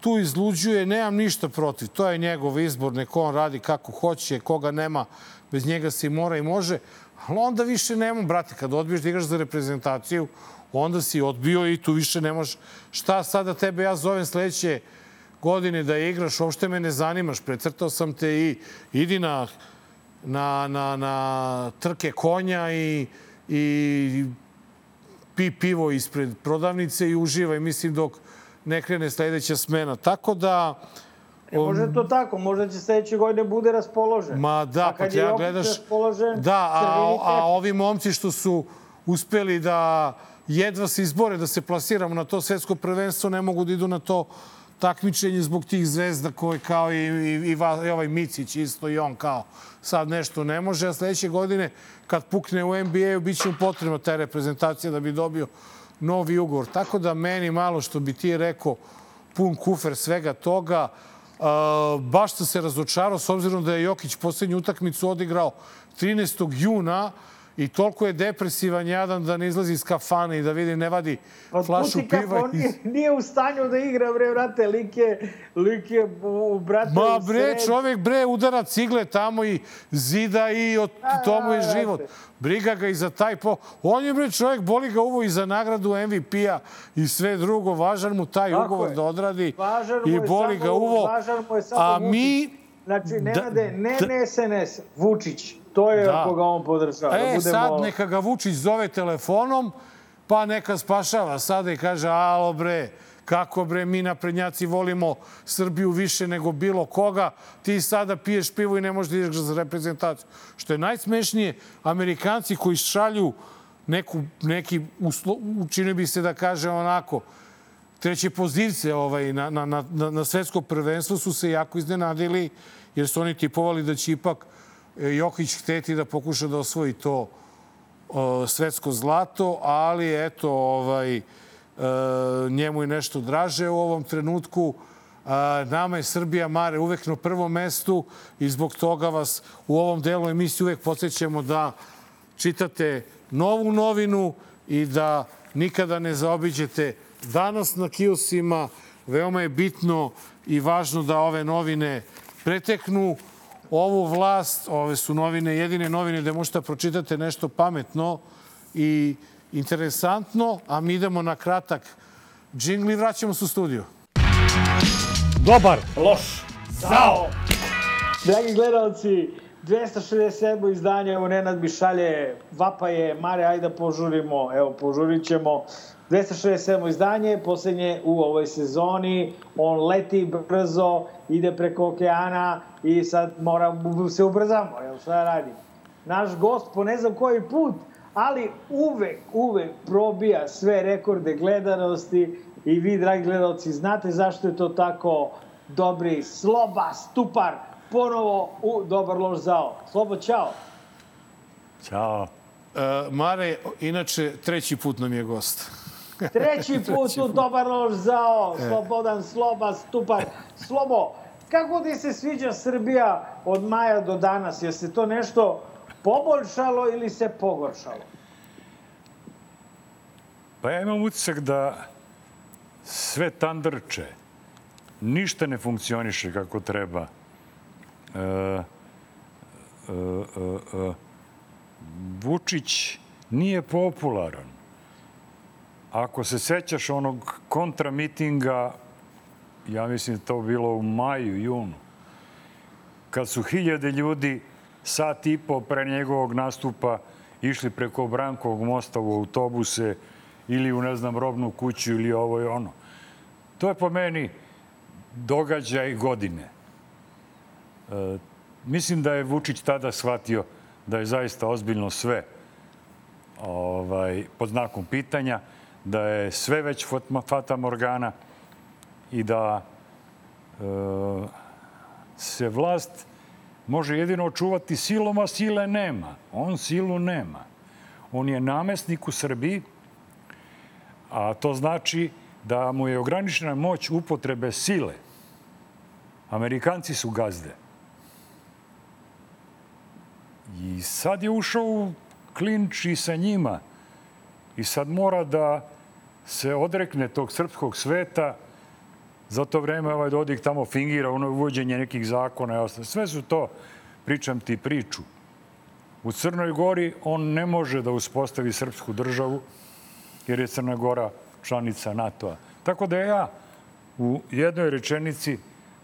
tu izluđuje, nemam ništa protiv. To je njegov izbor, neko on radi kako hoće, koga nema, bez njega se i mora i može. Ali onda više nema, brate, kad odbiješ da igraš za reprezentaciju, onda si odbio i tu više ne možeš. Šta sada tebe ja zovem sledeće godine da igraš, uopšte me ne zanimaš, precrtao sam te i idi na, na, na, na trke konja i, i pi pivo ispred prodavnice i uživaj, mislim, dok ne krene sledeća smena. Tako da... E, može to tako, možda će sledeće godine bude raspoložen. Ma da, pa ja gledaš... Raspoložen, da, a, a ovi momci što su uspeli da jedva se izbore da se plasiramo na to svetsko prvenstvo, ne mogu da idu na to takmičenje zbog tih zvezda koje kao i, i, i, i ovaj Micić isto i on kao sad nešto ne može, a sledeće godine kad pukne u NBA-u bit će mu potrebna ta reprezentacija da bi dobio novi ugovor. Tako da meni malo što bi ti rekao pun kufer svega toga. Uh, baš sam se razočarao s obzirom da je Jokić poslednju utakmicu odigrao 13. juna i toliko je depresivan jadan da ne izlazi iz kafane i da vidi ne vadi pa, flašu piva. On nije, nije u stanju da igra, bre, brate, lik je, lik je brate, Ma, bre, čovjek, bre, udara cigle tamo i zida i od tomu je život. Briga ga i za taj po... On je, bre, čovjek, boli ga uvo i za nagradu MVP-a i sve drugo. Važan mu taj Tako ugovor je. da odradi važan i boli ga uvo. Važan mu je samo A mi... Znači, Nenade, da, ne, ne SNS, Vučić. To je da. ako ga on podržava. Da e, da sad neka ga Vučić zove telefonom, pa neka spašava sada i kaže, alo bre, kako bre, mi naprednjaci volimo Srbiju više nego bilo koga, ti sada piješ pivo i ne možeš da ideš za reprezentaciju. Što je najsmešnije, Amerikanci koji šalju neku, neki, uslo, učini bi se da kaže onako, treće pozicije ovaj, na, na, na, na svetsko prvenstvo su se jako iznenadili jer su oni tipovali da će ipak Jokić hteti da pokuša da osvoji to svetsko zlato, ali eto, ovaj, e, njemu je nešto draže u ovom trenutku. Nama je Srbija Mare uvek na prvom mestu i zbog toga vas u ovom delu emisije uvek podsjećamo da čitate novu novinu i da nikada ne zaobiđete danas na kiosima. Veoma je bitno i važno da ove novine preteknu ovu vlast, ove su novine, jedine novine gde možete da pročitate nešto pametno i interesantno, a mi idemo na kratak džingl i vraćamo se u studiju. Dobar, loš, zao! Dragi gledalci, 267. izdanje, evo Nenad mi šalje, vapa je, Mare, ajde da požurimo, evo požurit ćemo. 267. izdanje, poslednje u ovoj sezoni, on leti brzo, ide preko okeana i sad mora se ubrzamo, jel šta radim? Naš gost po ne znam koji put, ali uvek, uvek probija sve rekorde gledanosti i vi, dragi gledalci, znate zašto je to tako dobri, Sloba, Stupar, ponovo u Dobar lož zao. Slobo, čao. Ćao. Uh, Mare, inače, treći put nam je gost. Treći put u Dobar lož zao, e. Slobodan Sloba, Stupar. Slobo, kako ti se sviđa Srbija od maja do danas? Je se to nešto poboljšalo ili se pogoršalo? Pa ja imam utisak da sve tandrče, ništa ne funkcioniše kako treba. Vučić nije popularan. Ako se sećaš onog kontramitinga, ja mislim da to bilo u maju, junu, kad su hiljade ljudi sat i po pre njegovog nastupa išli preko Brankovog mosta u autobuse ili u, ne znam, robnu kuću ili ovo i ono. To je po meni događaj godine. Mislim da je Vučić tada shvatio da je zaista ozbiljno sve ovaj, pod znakom pitanja, da je sve već fata morgana i da e, se vlast može jedino očuvati silom, a sile nema. On silu nema. On je namestnik u Srbiji, a to znači da mu je ograničena moć upotrebe sile. Amerikanci su gazde. I sad je ušao u klinč i sa njima. I sad mora da se odrekne tog srpskog sveta. Za to vreme ovaj Dodik tamo fingira ono uvođenje nekih zakona. Sve su to, pričam ti priču. U Crnoj Gori on ne može da uspostavi srpsku državu jer je Crna Gora članica NATO-a. Tako da ja u jednoj rečenici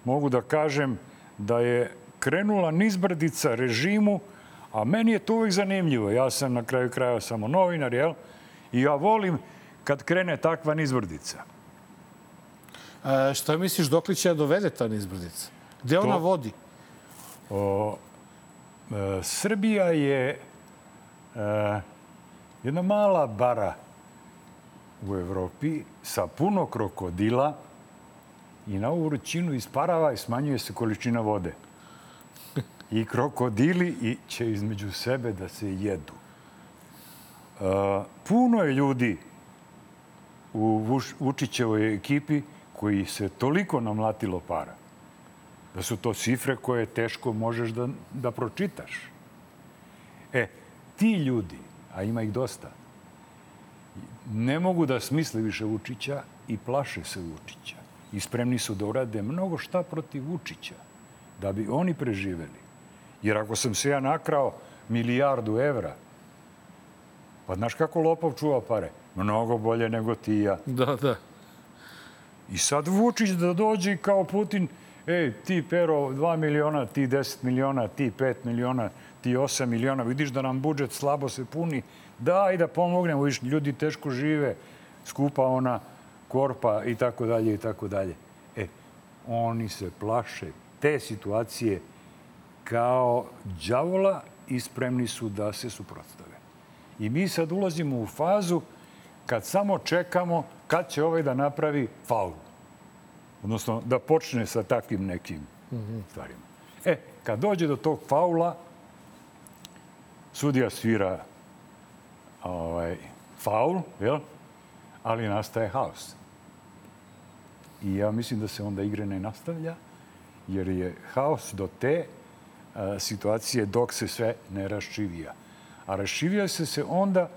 mogu da kažem da je krenula nizbrdica režimu A meni je to uvijek zanimljivo. Ja sam na kraju kraja samo novinar, jel? I ja volim kad krene takva nizbrdica. E, šta misliš, dok li će da dovede ta nizbrdica? Gde to, ona vodi? O, e, Srbija je e, jedna mala bara u Evropi sa puno krokodila i na ovu vrućinu isparava i smanjuje se količina vode i krokodili i će između sebe da se jedu. Puno je ljudi u Vučićevoj ekipi koji se toliko namlatilo para da su to cifre koje teško možeš da, da pročitaš. E, ti ljudi, a ima ih dosta, ne mogu da smisle više Vučića i plaše se Vučića. I spremni su da urade mnogo šta protiv Vučića, da bi oni preživeli. Jer ako sam se ja nakrao milijardu evra, pa znaš kako lopov čuva pare? Mnogo bolje nego ti i ja. Da, da. I sad Vučić da dođe kao Putin, ej, ti Pero 2 miliona, ti 10 miliona, ti 5 miliona, ti 8 miliona, vidiš da nam budžet slabo se puni, daj da pomognemo, vidiš, ljudi teško žive, skupa ona korpa i tako dalje i tako dalje. E, oni se plaše te situacije kao đavola i spremni su da se suprotstave. I mi sad ulazimo u fazu kad samo čekamo kad će ovaj da napravi faul. Odnosno, da počne sa takvim nekim mm -hmm. stvarima. E, kad dođe do tog faula, sudija svira ovaj, faul, jel? ali nastaje haos. I ja mislim da se onda igre ne nastavlja, jer je haos do te situacije dok se sve ne raščivija. A raščivija se se onda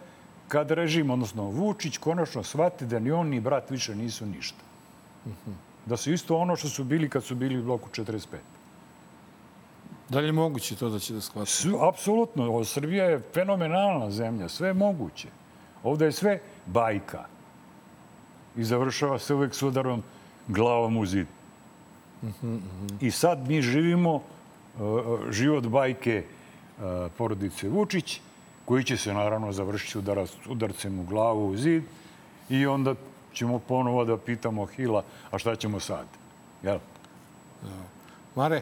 kad režim, odnosno Vučić, konačno shvati da ni on ni brat više nisu ništa. Da su isto ono što su bili kad su bili u bloku 45. Da li je moguće to da će da shvati? Apsolutno. Srbija je fenomenalna zemlja. Sve je moguće. Ovde je sve bajka. I završava se uvek s udarom glavom u zid. I sad mi živimo život bajke porodice Vučić, koji će se naravno završiti udarac, udarcem u glavu u zid i onda ćemo ponovo da pitamo Hila, a šta ćemo sad? Jel? Mare,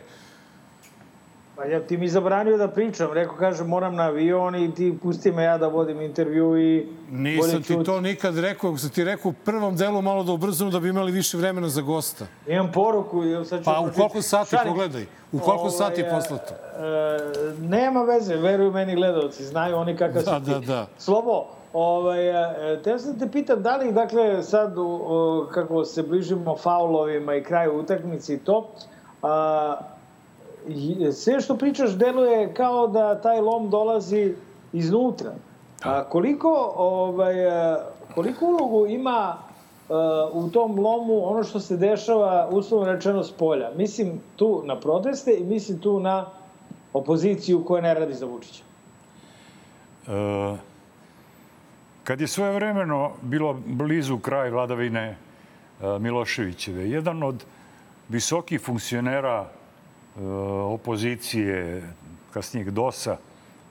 Pa ja ti mi zabranio da pričam. Rekao, kaže, moram na avion i ti pusti me ja da vodim intervju i... Nisam ti to nikad rekao. Sam ti rekao u prvom delu malo da ubrzamo da bi imali više vremena za gosta. Imam poruku. Ja sad ću pa u koliko sati, Šarim. pogledaj. U koliko ovaj, sati je poslato? E, nema veze, veruju meni gledalci. Znaju oni kakav da, si ti. Da, da, Slobo, Ovaj, e, te sam te pitam, da li, dakle, sad, o, kako se bližimo faulovima i kraju utakmice i to, a, sve što pričaš deluje kao da taj lom dolazi iznutra. A koliko, ovaj, koliko ulogu ima uh, u tom lomu ono što se dešava, uslovno rečeno, s polja? Mislim tu na proteste i mislim tu na opoziciju koja ne radi za Vučića? E, kad je svoje vremeno bilo blizu kraj vladavine e, Miloševićeve, jedan od visokih funkcionera e, opozicije, kasnijeg DOS-a,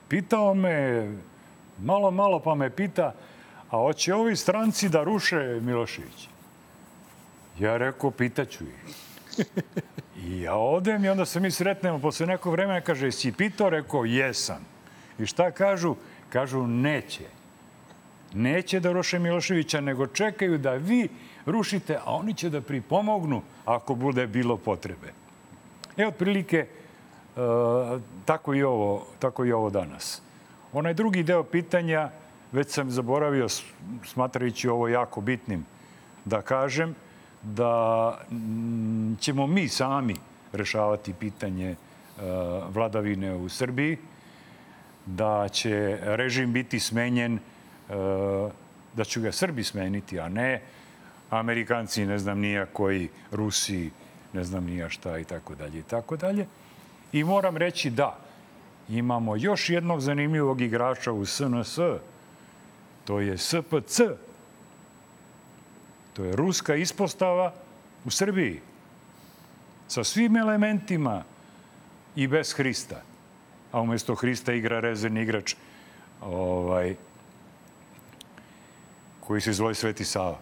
pitao me, malo, malo pa me pita, a hoće ovi stranci da ruše Miloševića? Ja rekao, pitaću ih. I ja odem i onda se mi sretnemo posle nekog vremena, kaže, jesi pitao? Rekao, jesam. I šta kažu? Kažu, neće. Neće da ruše Miloševića, nego čekaju da vi rušite, a oni će da pripomognu ako bude bilo potrebe. E, otprilike, e, tako, i ovo, tako i ovo danas. Onaj drugi deo pitanja, već sam zaboravio, smatrajući ovo jako bitnim, da kažem – da ćemo mi sami rešavati pitanje e, vladavine u Srbiji, da će režim biti smenjen, e, da će ga Srbi smeniti, a ne Amerikanci, ne znam nija koji, Rusi, ne znam nija šta i tako dalje i tako dalje. I moram reći da imamo još jednog zanimljivog igrača u SNS, to je SPC, To je ruska ispostava u Srbiji sa svim elementima i bez Hrista. A umesto Hrista igra rezervni igrač ovaj, koji se zove Sveti Sava.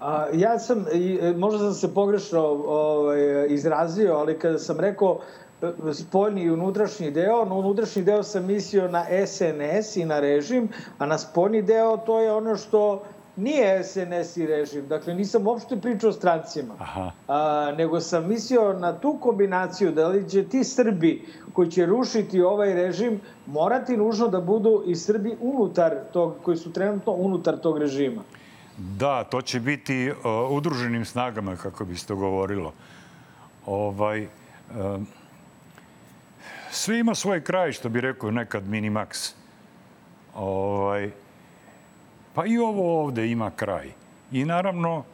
A, ja sam, e, možda sam se pogrešno ovaj, izrazio, ali kada sam rekao e, spoljni i unutrašnji deo, na unutrašnji deo sam mislio na SNS i na režim, a na spoljni deo to je ono što nije SNS i režim. Dakle, nisam uopšte pričao o strancima. Aha. A, nego sam mislio na tu kombinaciju da li će ti Srbi koji će rušiti ovaj režim morati nužno da budu i Srbi unutar tog, koji su trenutno unutar tog režima. Da, to će biti uh, udruženim snagama, kako bi se to govorilo. Ovaj, uh, sve ima svoj kraj, što bi rekao nekad Minimax. Ovaj, Pa i ovo ovde ima kraj. I naravno,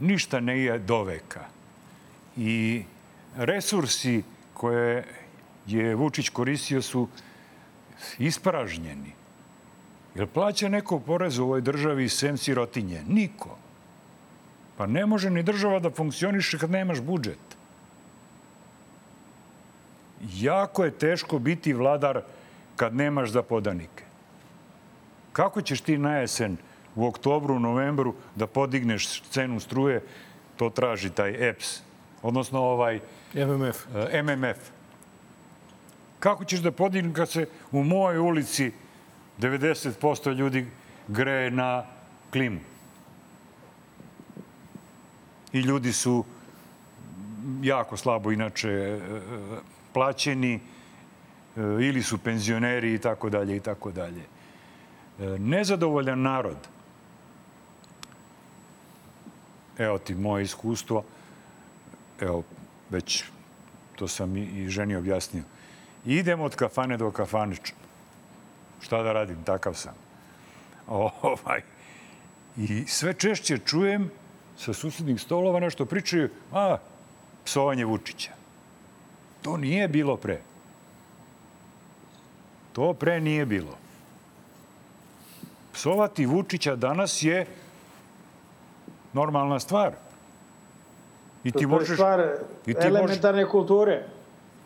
ništa ne je do veka. I resursi koje je Vučić koristio su ispražnjeni. Jer plaća neko porez u ovoj državi sem sirotinje? Niko. Pa ne može ni država da funkcioniše kad nemaš budžet. Jako je teško biti vladar kad nemaš za podanike. Kako ćeš ti na jesen u oktobru, novembru da podigneš cenu struje, to traži taj EPS, odnosno ovaj MMF. MMF. Kako ćeš da podigneš kad se u mojoj ulici 90% ljudi greje na klimu? I ljudi su jako slabo inače eh, plaćeni eh, ili su penzioneri i tako dalje i tako dalje. Nezadovoljan narod evo ti moje iskustvo, evo, već to sam i ženi objasnio. Idem od kafane do kafane. Šta da radim, takav sam. Ovaj. I sve češće čujem sa susednih stolova nešto pričaju, a, psovanje Vučića. To nije bilo pre. To pre nije bilo. Psovati Vučića danas je normalna stvar. I ti to možeš, je stvar i ti elementarne možeš, kulture.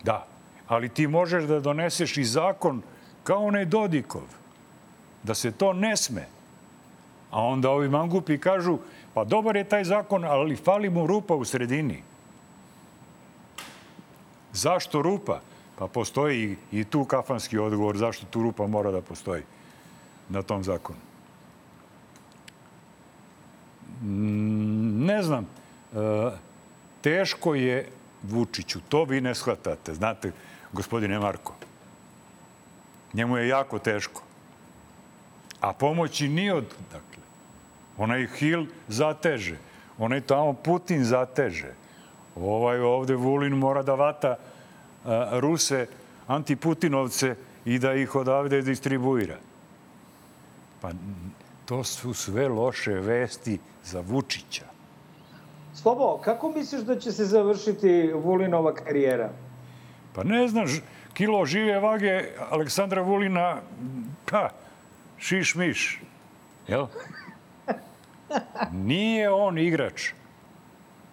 Da, ali ti možeš da doneseš i zakon kao onaj Dodikov, da se to ne sme. A onda ovi mangupi kažu, pa dobar je taj zakon, ali fali mu rupa u sredini. Zašto rupa? Pa postoji i tu kafanski odgovor zašto tu rupa mora da postoji na tom zakonu. Ne znam, e, teško je Vučiću, to vi ne shvatate, znate, gospodine Marko. Njemu je jako teško. A pomoći nije od... Dakle, onaj Hil zateže, onaj tamo Putin zateže. Ovaj ovde Vulin mora da vata a, e, Ruse, antiputinovce i da ih odavde distribuira. Pa to su sve loše vesti za Vučića. Slobo, kako misliš da će se završiti Vulinova karijera? Pa ne znaš, kilo žive vage Aleksandra Vulina, pa, šiš miš. Jel? Nije on igrač.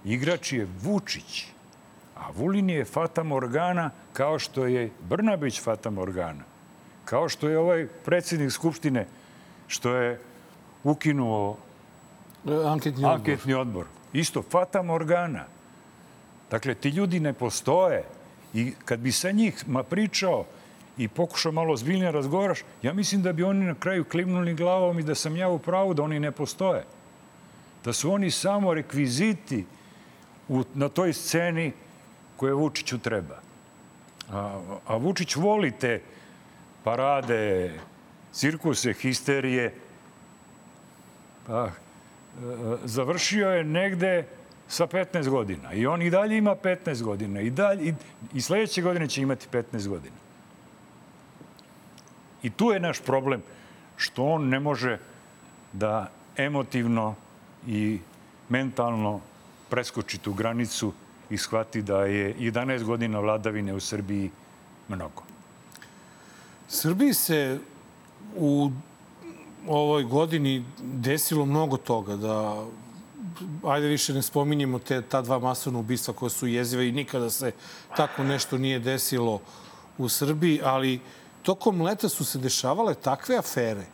Igrač je Vučić. A Vulin je Fata Morgana kao što je Brnabić Fata Morgana. Kao što je ovaj predsjednik Skupštine što je ukinuo anketni odbor. anketni odbor. Isto, Fata Morgana. Dakle, ti ljudi ne postoje. I kad bi sa njih ma pričao i pokušao malo zbiljnije razgovaraš, ja mislim da bi oni na kraju klimnuli glavom i da sam ja u pravu da oni ne postoje. Da su oni samo rekviziti u, na toj sceni koje Vučiću treba. A, a Vučić voli te parade, cirkuse, histerije. Pa, e, završio je negde sa 15 godina. I on i dalje ima 15 godina. I, dalje, i, i sledeće godine će imati 15 godina. I tu je naš problem što on ne može da emotivno i mentalno preskoči tu granicu i shvati da je 11 godina vladavine u Srbiji mnogo. Srbiji se u ovoj godini desilo mnogo toga da ajde više ne spominjemo te, ta dva masovna ubistva koja su jezive i nikada se tako nešto nije desilo u Srbiji, ali tokom leta su se dešavale takve afere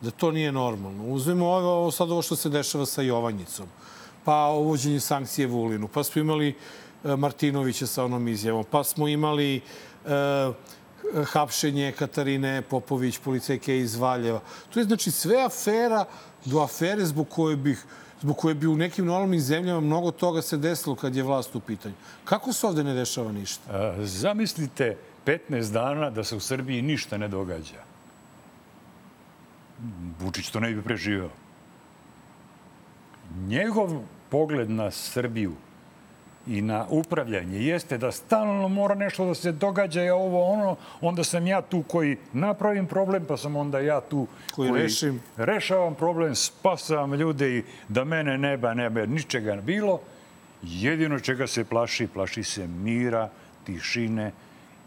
da to nije normalno. Uzmemo ovo, ovo sad ovo što se dešava sa Jovanjicom, pa uvođenje sankcije Vulinu, pa smo imali e, Martinovića sa onom izjavom, pa smo imali e, hapšenje Katarine Popović, policajke iz Valjeva. To je znači sve afera do afere zbog koje bih zbog koje bi u nekim normalnim zemljama mnogo toga se desilo kad je vlast u pitanju. Kako se ovde ne dešava ništa? A, zamislite 15 dana da se u Srbiji ništa ne događa. Vučić to ne bi preživao. Njegov pogled na Srbiju i na upravljanje jeste da stalno mora nešto da se događa i ovo ono, onda sam ja tu koji napravim problem, pa sam onda ja tu koji, koji rešim. rešavam problem, spasavam ljude i da mene neba, neba, ničega bilo. Jedino čega se plaši, plaši se mira, tišine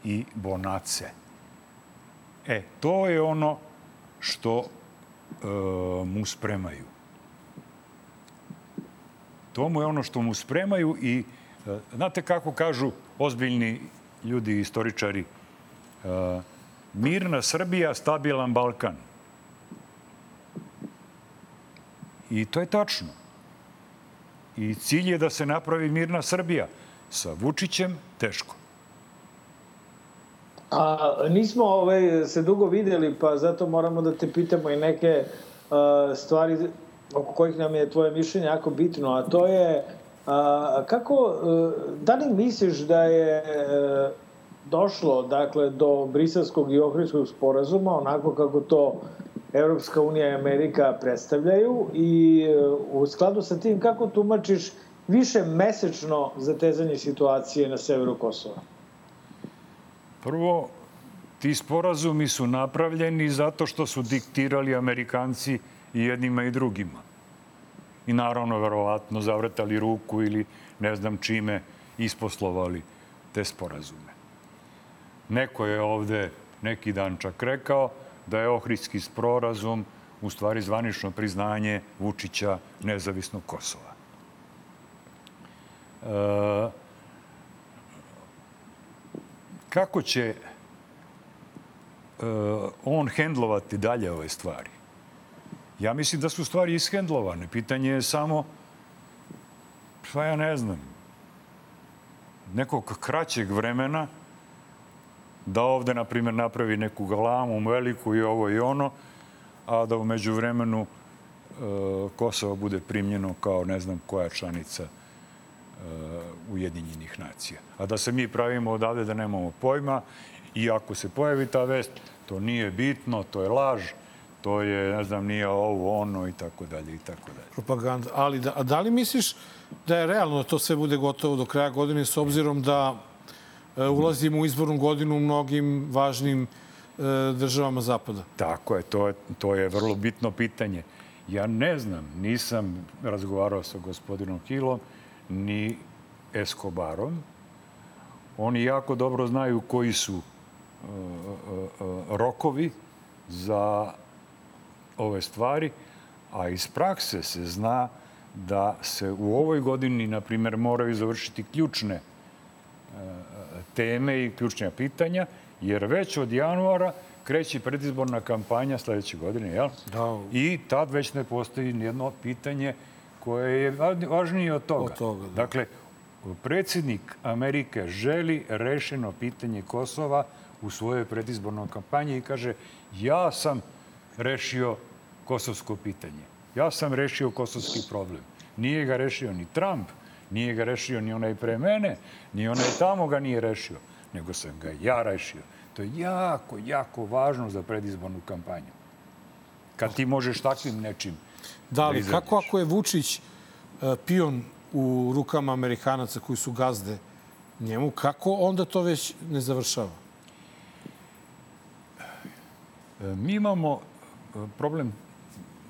i bonace. E, to je ono što e, mu spremaju. To mu je ono što mu spremaju i Znate kako kažu ozbiljni ljudi, istoričari, mirna Srbija, stabilan Balkan. I to je tačno. I cilj je da se napravi mirna Srbija. Sa Vučićem teško. A nismo ovaj, se dugo videli, pa zato moramo da te pitamo i neke uh, stvari oko kojih nam je tvoje mišljenje jako bitno, a to je A, kako, e, da li misliš da je e, došlo dakle, do briselskog i ohridskog sporazuma, onako kako to Evropska unija i Amerika predstavljaju i e, u skladu sa tim kako tumačiš više mesečno zatezanje situacije na severu Kosova? Prvo, ti sporazumi su napravljeni zato što su diktirali Amerikanci i jednima i drugima i naravno verovatno zavretali ruku ili ne znam čime isposlovali te sporazume. Neko je ovde neki dan čak rekao da je Ohridski sporazum u stvari zvanično priznanje Vučića nezavisnog Kosova. E, kako će e, on hendlovati dalje ove stvari? Ja mislim da su stvari ishendlovane. Pitanje je samo, pa ja ne znam, nekog kraćeg vremena da ovde, na primjer, napravi neku galamu veliku i ovo i ono, a da umeđu vremenu e, Kosovo bude primljeno kao ne znam koja članica e, Ujedinjenih nacija. A da se mi pravimo odavde da nemamo pojma i ako se pojavi ta vest, to nije bitno, to je laž, to je, ne znam, nije ovo, ono i tako dalje i tako dalje. Propaganda. Ali da, a da li misliš da je realno da to sve bude gotovo do kraja godine s obzirom da e, ulazimo u izbornu godinu u mnogim važnim e, državama Zapada? Tako je to, je, to je vrlo bitno pitanje. Ja ne znam, nisam razgovarao sa gospodinom Hilom ni Escobarom Oni jako dobro znaju koji su uh, uh, uh, rokovi za ove stvari, a iz prakse se zna da se u ovoj godini, na primjer, moraju završiti ključne teme i ključnja pitanja, jer već od januara kreće predizborna kampanja sledeće godine, jel? Da. I tad već ne postoji nijedno pitanje koje je važnije od toga. Od toga, da. Dakle, predsjednik Amerike želi rešeno pitanje Kosova u svojoj predizbornoj kampanji i kaže ja sam rešio kosovsko pitanje. Ja sam rešio kosovski problem. Nije ga rešio ni Trump, nije ga rešio ni onaj pre mene, ni onaj tamo ga nije rešio, nego sam ga ja rešio. To je jako, jako važno za predizbornu kampanju. Kad ti možeš takvim nečim Da, izađeš. kako ako je Vučić e, pion u rukama Amerikanaca koji su gazde njemu, kako onda to već ne završava? Mi imamo problem,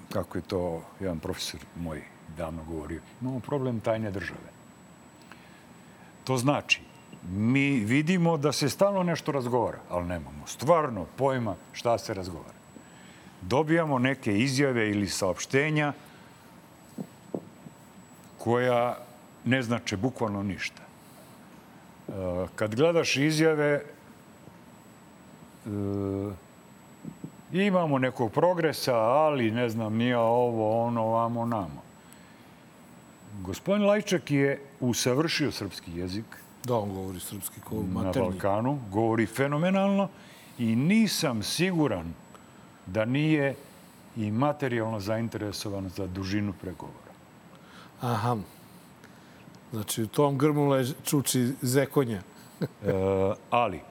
kako je to jedan profesor moj davno govorio, imamo problem tajne države. To znači, mi vidimo da se stalno nešto razgovara, ali nemamo stvarno pojma šta se razgovara. Dobijamo neke izjave ili saopštenja koja ne znače bukvalno ništa. E, Kad gledaš izjave, e, imamo nekog progresa, ali ne znam, nije ovo, ono, vamo, namo. Gospodin Lajčak je usavršio srpski jezik Da, on govori srpski kao na maternji. Balkanu, govori fenomenalno i nisam siguran da nije i materijalno zainteresovan za dužinu pregovora. Aha. Znači, u tom grmu čuči zekonja. E, ali,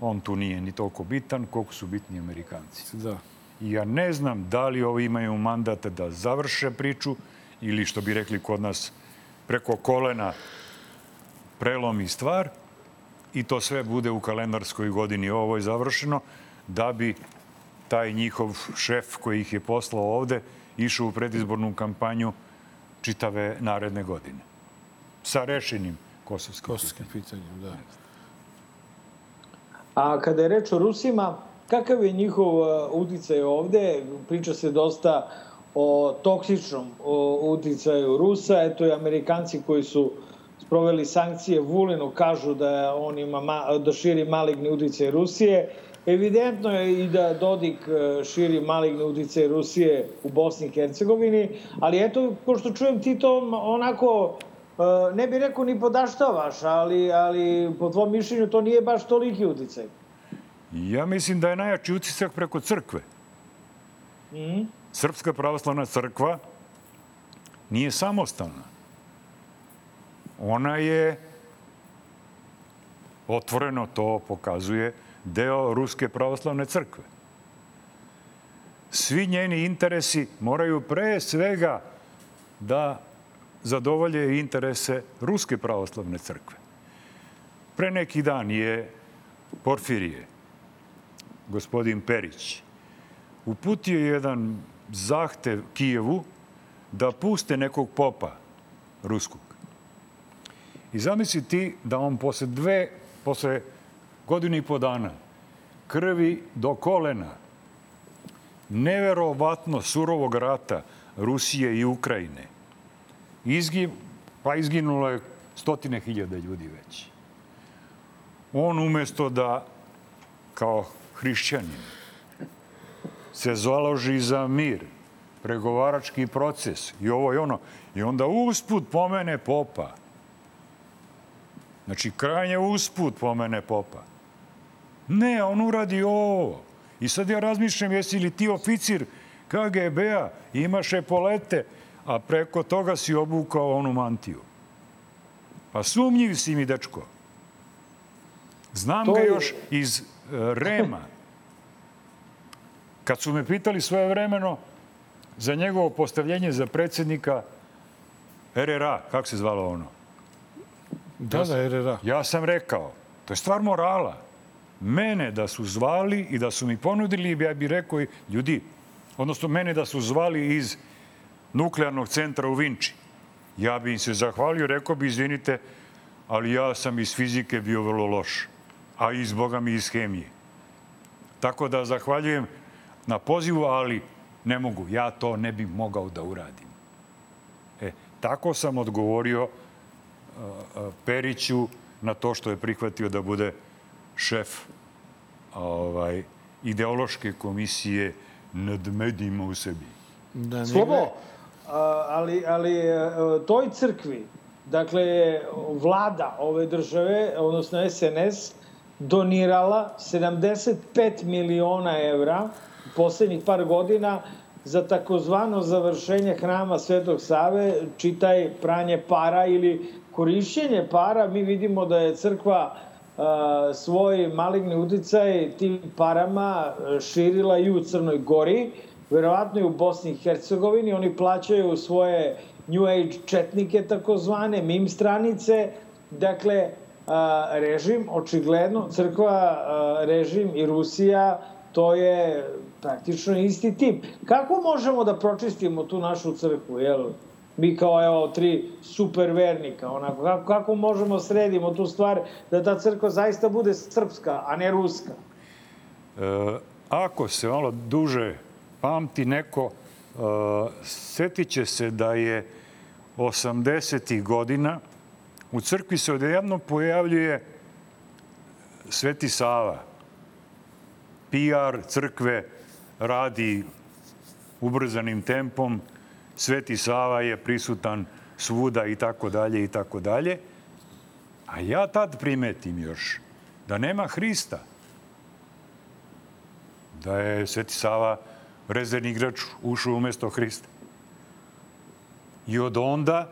on tu nije ni toliko bitan koliko su bitni Amerikanci. Da. I ja ne znam da li ovi imaju mandat da završe priču ili, što bi rekli kod nas, preko kolena prelomi stvar i to sve bude u kalendarskoj godini ovo je završeno, da bi taj njihov šef koji ih je poslao ovde išao u predizbornu kampanju čitave naredne godine. Sa rešenim kosovskim, Kosovskim pitanjem, da. A kada je reč o Rusima, kakav je njihov uh, uticaj ovde? Priča se dosta o toksičnom uticaju Rusa. Eto i Amerikanci koji su sproveli sankcije Vulinu kažu da on ima ma, da širi maligni uticaj Rusije. Evidentno je i da Dodik uh, širi maligni uticaj Rusije u Bosni i Hercegovini, ali eto, pošto čujem ti to onako ne bih rekao ni podaštavaš, ali, ali po tvom mišljenju to nije baš toliki uticaj. Ja mislim da je najjači utisak preko crkve. Mhm. Srpska pravoslavna crkva nije samostalna. Ona je, otvoreno to pokazuje, deo Ruske pravoslavne crkve. Svi njeni interesi moraju pre svega da zadovolje interese Ruske pravoslavne crkve. Pre neki dan je Porfirije, gospodin Perić, uputio jedan zahtev Kijevu da puste nekog popa ruskog. I zamisli ti da on posle dve, posle godinu i po dana krvi do kolena, neverovatno surovog rata Rusije i Ukrajine, izgi, pa izginulo je stotine hiljada ljudi već. On umesto da kao hrišćanin se založi za mir, pregovarački proces i ovo i ono. I onda usput pomene popa. Znači, krajnje usput pomene popa. Ne, on uradi ovo. I sad ja razmišljam, jesi li ti oficir KGB-a, imaš epolete, a preko toga si obukao onu mantiju. Pa sumnjiv si mi, dečko. Znam To ga je- još iz e, Rema. Kad su me pitali svoje vremeno za njegovo postavljenje za predsjednika RRA, kako se zvalo ono? Da, da, RRA. Ja sam rekao, to je stvar morala. Mene da su zvali i da su mi ponudili, ja bih rekao, ljudi, odnosno mene da su zvali iz nuklearnog centra u Vinči. Ja bi im se zahvalio, rekao bi, izvinite, ali ja sam iz fizike bio vrlo loš, a iz Boga mi iz hemije. Tako da zahvaljujem na pozivu, ali ne mogu. Ja to ne bih mogao da uradim. E, tako sam odgovorio uh, uh, Periću na to što je prihvatio da bude šef ovaj, ideološke komisije nad medijima u Srbiji. Da, Slobo, ali, ali e, toj crkvi, dakle, vlada ove države, odnosno SNS, donirala 75 miliona evra poslednjih par godina za takozvano završenje hrama Svetog Save, čitaj pranje para ili korišćenje para. Mi vidimo da je crkva a, svoj maligni uticaj tim parama širila i u Crnoj Gori, verovatno i u Bosni i Hercegovini. Oni plaćaju svoje New Age četnike takozvane, mim stranice. Dakle, režim, očigledno, crkva, režim i Rusija, to je praktično isti tip. Kako možemo da pročistimo tu našu crkvu, jel? Mi kao, evo, tri super vernika, onako, kako, kako možemo sredimo tu stvar da ta crkva zaista bude srpska, a ne ruska? E, ako se malo duže pamti neko, e, setit će se da je 80. godina u crkvi se odjedno pojavljuje Sveti Sava. PR crkve radi ubrzanim tempom, Sveti Sava je prisutan svuda i tako dalje i tako dalje. A ja tad primetim još da nema Hrista. Da je Sveti Sava rezervni igrač ušao umesto Hrista. I od onda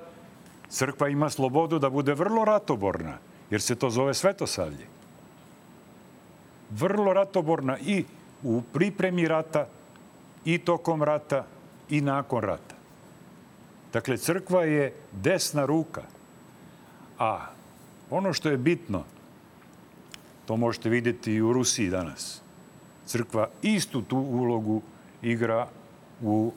crkva ima slobodu da bude vrlo ratoborna, jer se to zove svetosavlje. Vrlo ratoborna i u pripremi rata, i tokom rata, i nakon rata. Dakle, crkva je desna ruka. A ono što je bitno, to možete vidjeti i u Rusiji danas. Crkva istu tu ulogu igra u,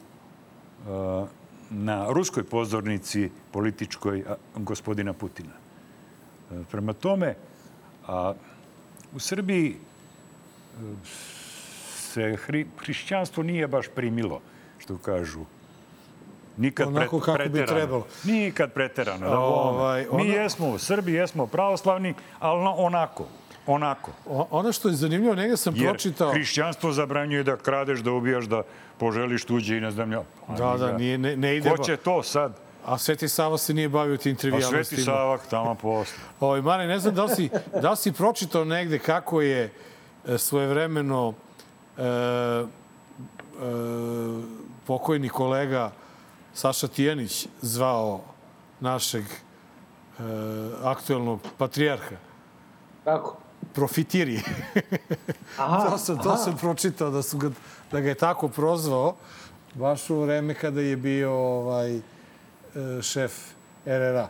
uh, na ruskoj pozornici političkoj gospodina Putina. Uh, prema tome, a, u Srbiji uh, se hri, hrišćanstvo nije baš primilo, što kažu Nikad Onako kako preterano. bi trebalo. Nikad preterano. Da Ovaj, Mi ono- jesmo u Srbiji, jesmo pravoslavni, ali na- onako. Onako. O, ono što je zanimljivo, njega sam Jer pročitao... hrišćanstvo zabranjuje da kradeš, da ubijaš, da poželiš tuđe i ne znam ja. A Da, da, nije, ne, ne ide... Ko će to sad? A Sveti Sava se nije bavio tim A trivialnostima. Sveti Savak tamo posle. Ovaj, Mane, ne znam da li, si, da li si pročitao negde kako je e, svojevremeno e, e, pokojni kolega Saša Tijanić zvao našeg e, aktuelnog patrijarha. Kako? Profitiri. Aha, to, sam, to aha. sam pročitao da, su ga, da ga je tako prozvao baš u vreme kada je bio ovaj, e, šef RRA.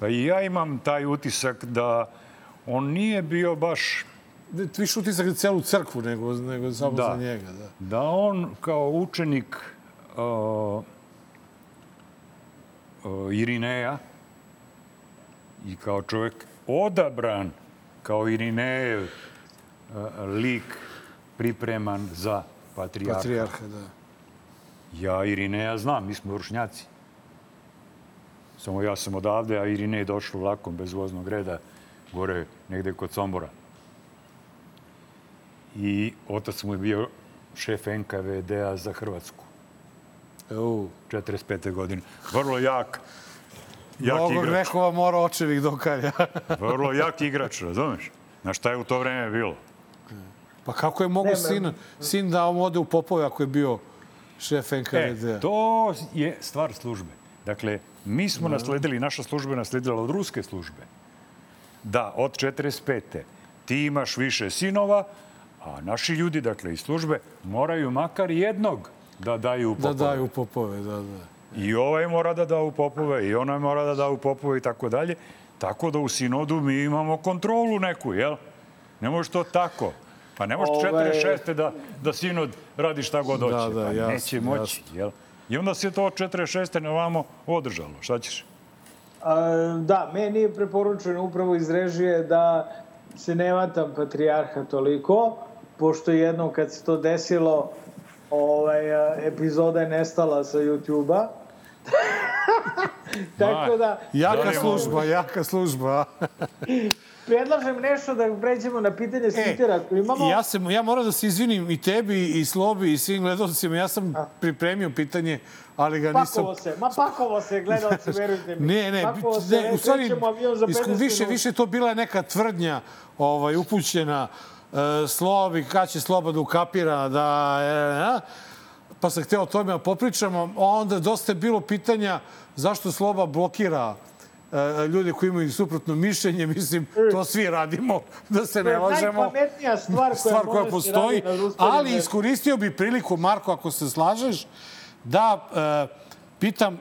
Pa i ja imam taj utisak da on nije bio baš Više utisak za celu crkvu nego, nego samo Da. za njega. Da. da on kao učenik uh, uh, Irineja i kao čovjek odabran kao Irinejev uh, lik pripreman za patrijarha. Patrijarha, da. Ja Irineja znam, mi smo vršnjaci. Samo ja sam odavde, a Irine je došlo vlakom bez voznog reda gore negde kod Sombora. I otac mu je bio šef NKVD-a za Hrvatsku. U. 45. godine. Vrlo jak, jak Mnogo igrač. grehova mora očevih do kalja. Vrlo jak igrač, razumeš? Na šta je u to vreme bilo? pa kako je mogo Ne, sin, sin da on ode u popove ako je bio šef NKVD? E, to je stvar službe. Dakle, mi smo nasledili, naša služba je nasledila od ruske službe, da od 45. ti imaš više sinova, a naši ljudi, dakle, iz službe, moraju makar jednog da daju u Da popove. daju u popove, da, da. I ovaj mora da da u popove, i onaj mora da da u popove i tako dalje. Tako da u sinodu mi imamo kontrolu neku, jel? Ne može to tako. Pa ne može Ovaj- 46. da, da sinod radi šta god hoće. Da, da, pa jasno, neće moći, jel? I onda se to od 46. na vamo održalo. Šta ćeš? A, da, meni je preporučeno upravo iz režije da se ne vatam patrijarha toliko, pošto jednom kad se to desilo, ovaj, epizoda je nestala sa YouTube-a. Tako da... Jaka služba, jaka služba. Predlažem nešto da pređemo na pitanje s Twittera ako imamo. Ja, se, ja moram da se izvinim i tebi, i Slobi, i svim gledalcima. Ja sam pripremio pitanje, ali ga nisam... Pakovo se, ma pakovo se, gledalci, verujte mi. Ne, ne, pakovo se, ne, u stvari, krećemo avion za 15 isku, više, više to bila neka tvrdnja ovaj, upućena uh, Slobi, kad će Sloba da ukapira, da... E, pa sam hteo o tome da popričamo. A onda dosta je bilo pitanja zašto Sloba blokira e, ljude koji imaju suprotno mišljenje, mislim, to svi radimo, da se ne lažemo. najpametnija stvar koja stvar koja postoji, ali iskoristio bi priliku, Marko, ako se slažeš, da e, pitam e,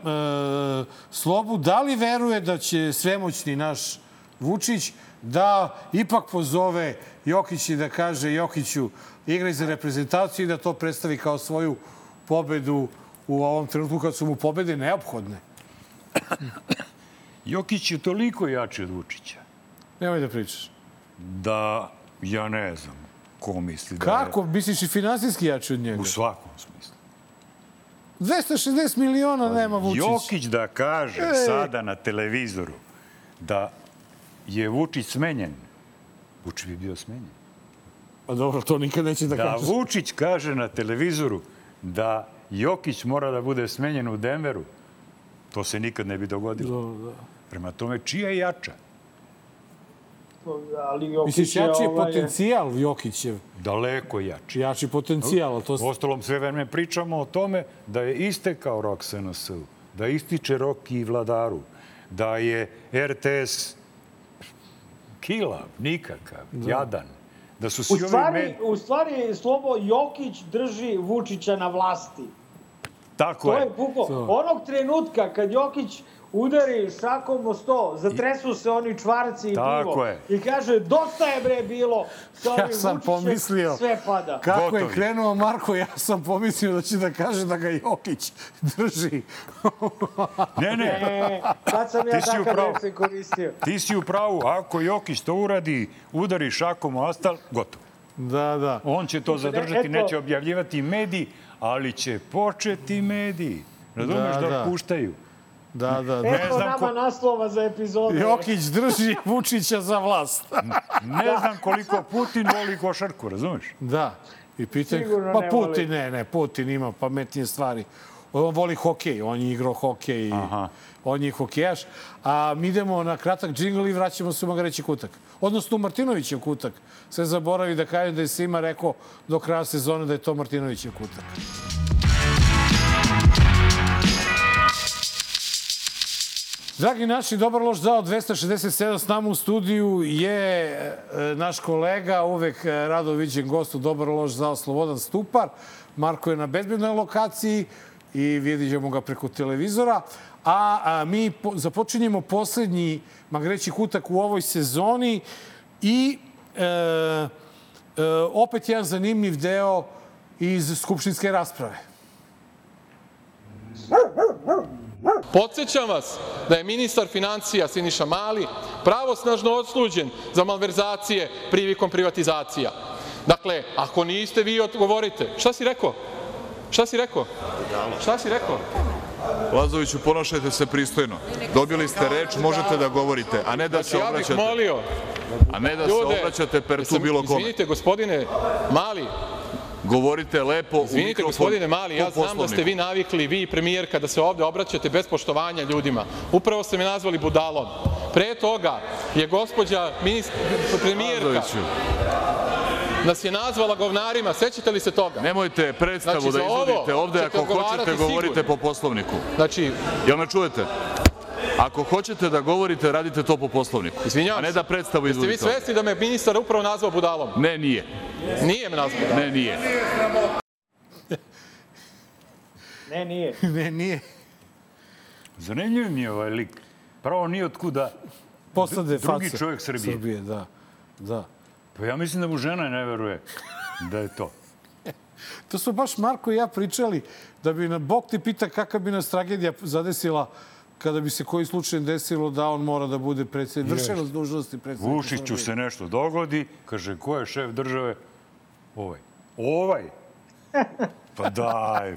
Slobu da li veruje da će svemoćni naš Vučić da ipak pozove Jokić i da kaže Jokiću igraj za reprezentaciju i da to predstavi kao svoju pobedu u ovom trenutku kad su mu pobede neophodne. Jokić je toliko jači od Vučića Nemoj da pričaš. da ja ne znam ko misli da Kako? Misliš i finansijski jači od je. njega? U svakom smislu. 260 miliona nema Vučić. Jokić da kaže Ej. sada na televizoru da je Vučić smenjen, Vučić bi bio smenjen. Pa dobro, to nikad neće da, Da kaže. Vučić kaže na televizoru da Jokić mora da bude smenjen u Denveru, to se nikad ne bi dogodilo. Da, da. Prema tome, čija je jača? Ali Jokić Misliš, jači je ovaj, potencijal Jokićev? Daleko jači. Jači potencijal, to... Ostalom, sve vreme pričamo o tome da je istekao rok SNS-u, da ističe rok i vladaru, da je RTS kilav, nikakav, jadan, da su U svi ovi stvari, med... u stvari, Slobo, Jokić drži Vučića na vlasti. Tako To je. je buko. Onog trenutka kad Jokić udari šakom o sto, zatresu se oni čvarci i Tako pivo. je. I kaže, dosta je bre bilo sa ovim Ja sam Vučićem, pomislio, sve pada. kako je Gotovi. krenuo Marko, ja sam pomislio da će da kaže da ga Jokić drži. Ne, ne, E, sad sam ja Ti si u takav pravu. rečnik koristio. ti si u pravu. Ako Jokić to uradi, udari šakom o astal, gotovo. Da, da. On će to zadržati, Eto. neće objavljivati mediji, ali će početi mediji. Razumeš Da, da, da. puštaju. Da, da, da. Eto znam nama ko- naslova za epizodu. Jokić drži Vučića za vlast. Ne znam koliko Putin voli košarku, razumeš? Da. I pitanje, Sigurno pa ne Putin, voli. ne, ne, Putin ima pametnije stvari. On voli hokej, on je igrao hokej, Aha. on je hokejaš. A mi idemo na kratak džingl i vraćamo se u Magareći kutak. Odnosno u Martinovićev kutak. Sve zaboravi da kaže da je svima rekao do kraja sezone da je to Martinovićev kutak. Dragi naši, dobar loš zao 267 s nama u studiju je e, naš kolega, uvek e, rado viđen gost u dobar loš zao Slobodan Stupar. Marko je na bezbednoj lokaciji i vidjet ćemo ga preko televizora. A, a mi po, započinjemo poslednji magreći kutak u ovoj sezoni i e, e, opet jedan zanimljiv deo iz skupštinske rasprave. Podsećam vas da je ministar financija Siniša Mali pravosnažno odsuđen za malverzacije prilikom privatizacija. Dakle, ako niste, vi odgovorite. Šta si rekao? Šta si rekao? Šta si rekao? Lazoviću, ponašajte se pristojno. Dobili ste reč, možete da govorite, a ne da se Znači, ja bih obraćate. molio A ne da se obraćate per tu bilo kome. Izvinite, gospodine Mali, Govorite lepo u Izvinite, mikrofon. gospodine Mali, ja znam da ste vi navikli, vi i premijerka, da se ovde obraćate bez poštovanja ljudima. Upravo ste me nazvali budalom. Pre toga je gospođa ministr, premijerka nas je nazvala govnarima. Sećate li se toga? nemojte predstavu Znači, da izvodite ovde. Ako hoćete, govorite sigurno. po Poslovniku. Znači, Jel me čujete? Ako hoćete da govorite, radite to po Poslovniku. A izvinjavam ne se. da predstavu Jeste vi izvodite svesni da me ministar upravo nazvao budalom? Ne, nije. Nije me nazvao budalom. Ne, nije. Ne, nije. ne, nije. Zanimljiv mi je ovaj lik. Pravo nije otkuda Posade drugi face čovjek Srbije. Srbije, da. Da. Pa ja mislim da mu žena ne veruje da je to. To smo baš Marko i ja pričali da bi na Bog ti pita kakva bi nas tragedija zadesila kada bi se koji slučaj desilo da on mora da bude predsjednik, vršilac dužnosti predsjednika Vušiću Srbije. se nešto dogodi, kaže, ko je šef države? Ovaj. Ovaj? Pa daj.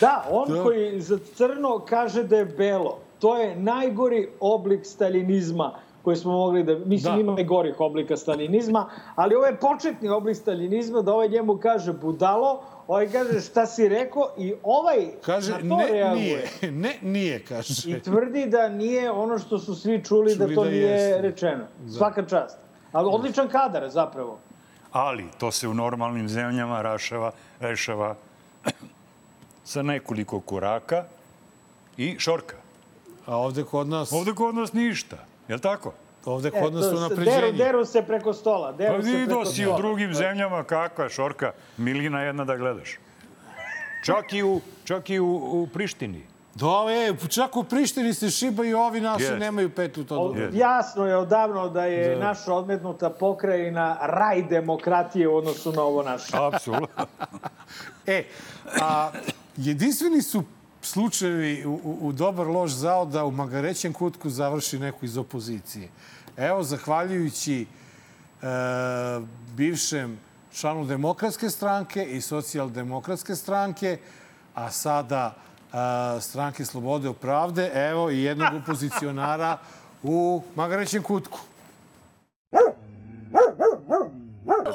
Da, on Da. koji za crno kaže da je belo. To je najgori oblik stalinizma koji smo mogli da... Mislim, Da. ima i gorih oblika stalinizma, ali ovo je početni oblik stalinizma da ovaj njemu kaže budalo, ovaj kaže šta si rekao i ovaj Kaže, na to ne, reaguje. nije. Ne, nije, kaže. I tvrdi da nije ono što su svi čuli, da Čuli to da nije jeste. rečeno. Da. Svaka čast. Ali odličan kadar zapravo. Ali to se u normalnim zemljama rašava, rešava sa nekoliko koraka i šorka. A ovde kod nas... Ovde kod nas ništa. Je li tako? Ovde E, kod nas to su napređenje. Deru, deru se preko stola. Deru Pa vidio si u stola. drugim zemljama kakva je šorka, milina jedna da gledaš. Čak i u, čak i u, u Prištini. Da, e, čak u Prištini se šibaju, ovi naši Jest. nemaju petu to dobro. Jasno je odavno da je Da. naša odmetnuta pokrajina raj demokratije u odnosu na ovo naše. Apsolutno. E, a jedinstveni su slučajevi u, u, dobar loš zao da u magarećem kutku završi neko iz opozicije. Evo, zahvaljujući e, bivšem članu demokratske stranke i socijaldemokratske stranke, a sada e, stranke Slobode i pravde, evo i jednog opozicionara u magarećem kutku.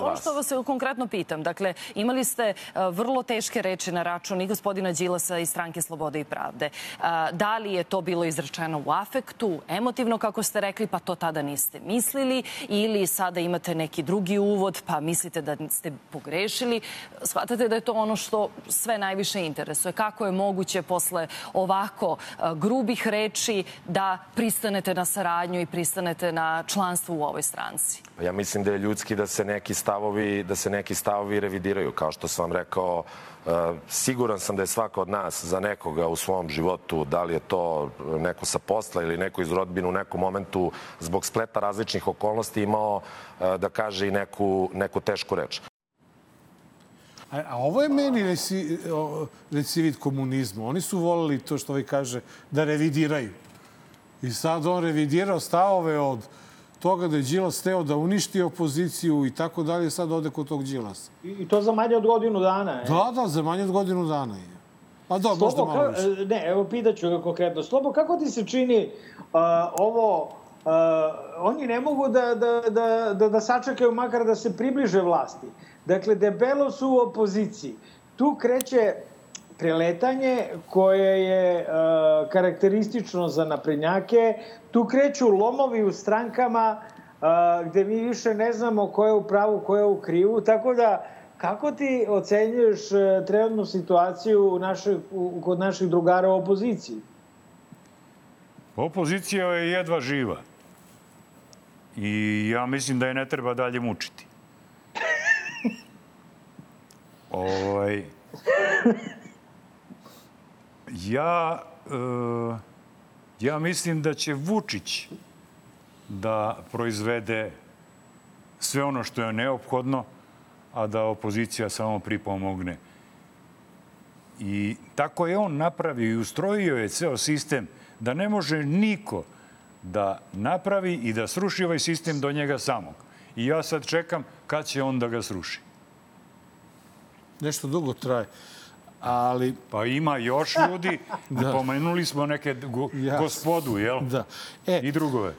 Ono što vas konkretno pitam, dakle, imali ste e, vrlo teške reči na račun i gospodina Đilasa i stranke Slobode i pravde. E, Da li je to bilo izrečeno u afektu, emotivno, kako ste rekli, pa to tada niste mislili, ili sada imate neki drugi uvod, pa mislite da ste pogrešili? Shvatate da je to ono što sve najviše interesuje. Kako je moguće posle ovako e, grubih reči da pristanete na saradnju i pristanete na članstvo u ovoj stranci? Pa Ja mislim da je ljudski da se neki stavovi, da se neki stavovi revidiraju. Kao što sam vam rekao, e, siguran sam da je svako od nas za nekoga u svom životu, da li je to neko sa posla ili neko iz rodbine u nekom momentu zbog spleta različnih okolnosti imao e, da kaže i neku, neku tešku reč. A, a ovo je meni reci, o, recivid komunizma. Oni su volili to što ovaj kaže da revidiraju. I sad on revidirao stavove od toga da je Đilas teo da uništi opoziciju i tako dalje, sad ode kod tog Đilasa. I to za manje od godinu dana. E. Da, da, za manje od godinu dana je. A da, možda Slobo, malo ka- više. Ne, evo pitaću ga konkretno. Slobo, kako ti se čini uh, ovo... Uh, oni ne mogu da, da, da, da, da sačekaju makar da se približe vlasti. Dakle, debelo su u opoziciji. Tu kreće preletanje koje je uh, karakteristično za naprednjake. Tu kreću lomovi u strankama uh, gde mi više ne znamo ko je u pravu, ko je u krivu. Tako da, kako ti ocenjuješ uh, trenutnu situaciju u našoj, u, kod naših drugara u opoziciji? Opozicija je jedva živa. I ja mislim da je ne treba dalje mučiti. ovaj, ja, e, ja mislim da će Vučić da proizvede sve ono što je neophodno, a da opozicija samo pripomogne. I tako je on napravio i ustrojio je ceo sistem da ne može niko da napravi i da sruši ovaj sistem do njega samog. I ja sad čekam kad će on da ga sruši. Nešto dugo traje. Ali... Pa ima još ljudi, da. pomenuli smo neke go, Jasno. gospodu, jel? Da. E, I drugove.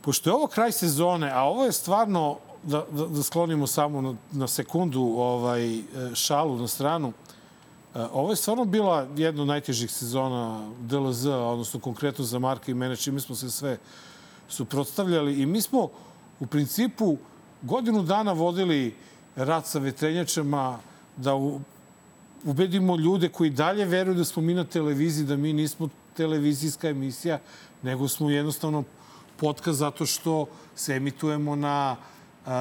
Pošto je ovo kraj sezone, a ovo je stvarno, da, da, da sklonimo samo na, na sekundu ovaj, e, šalu na stranu, e, ovo je stvarno bila jedna od najtežih sezona DLZ, odnosno konkretno za Marka i mene, čime smo se sve suprotstavljali. I mi smo u principu godinu dana vodili rat sa vetrenjačama da u, ubedimo ljude koji dalje veruju da smo mi na televiziji, da mi nismo televizijska emisija, nego smo jednostavno podcast zato što se emitujemo na uh,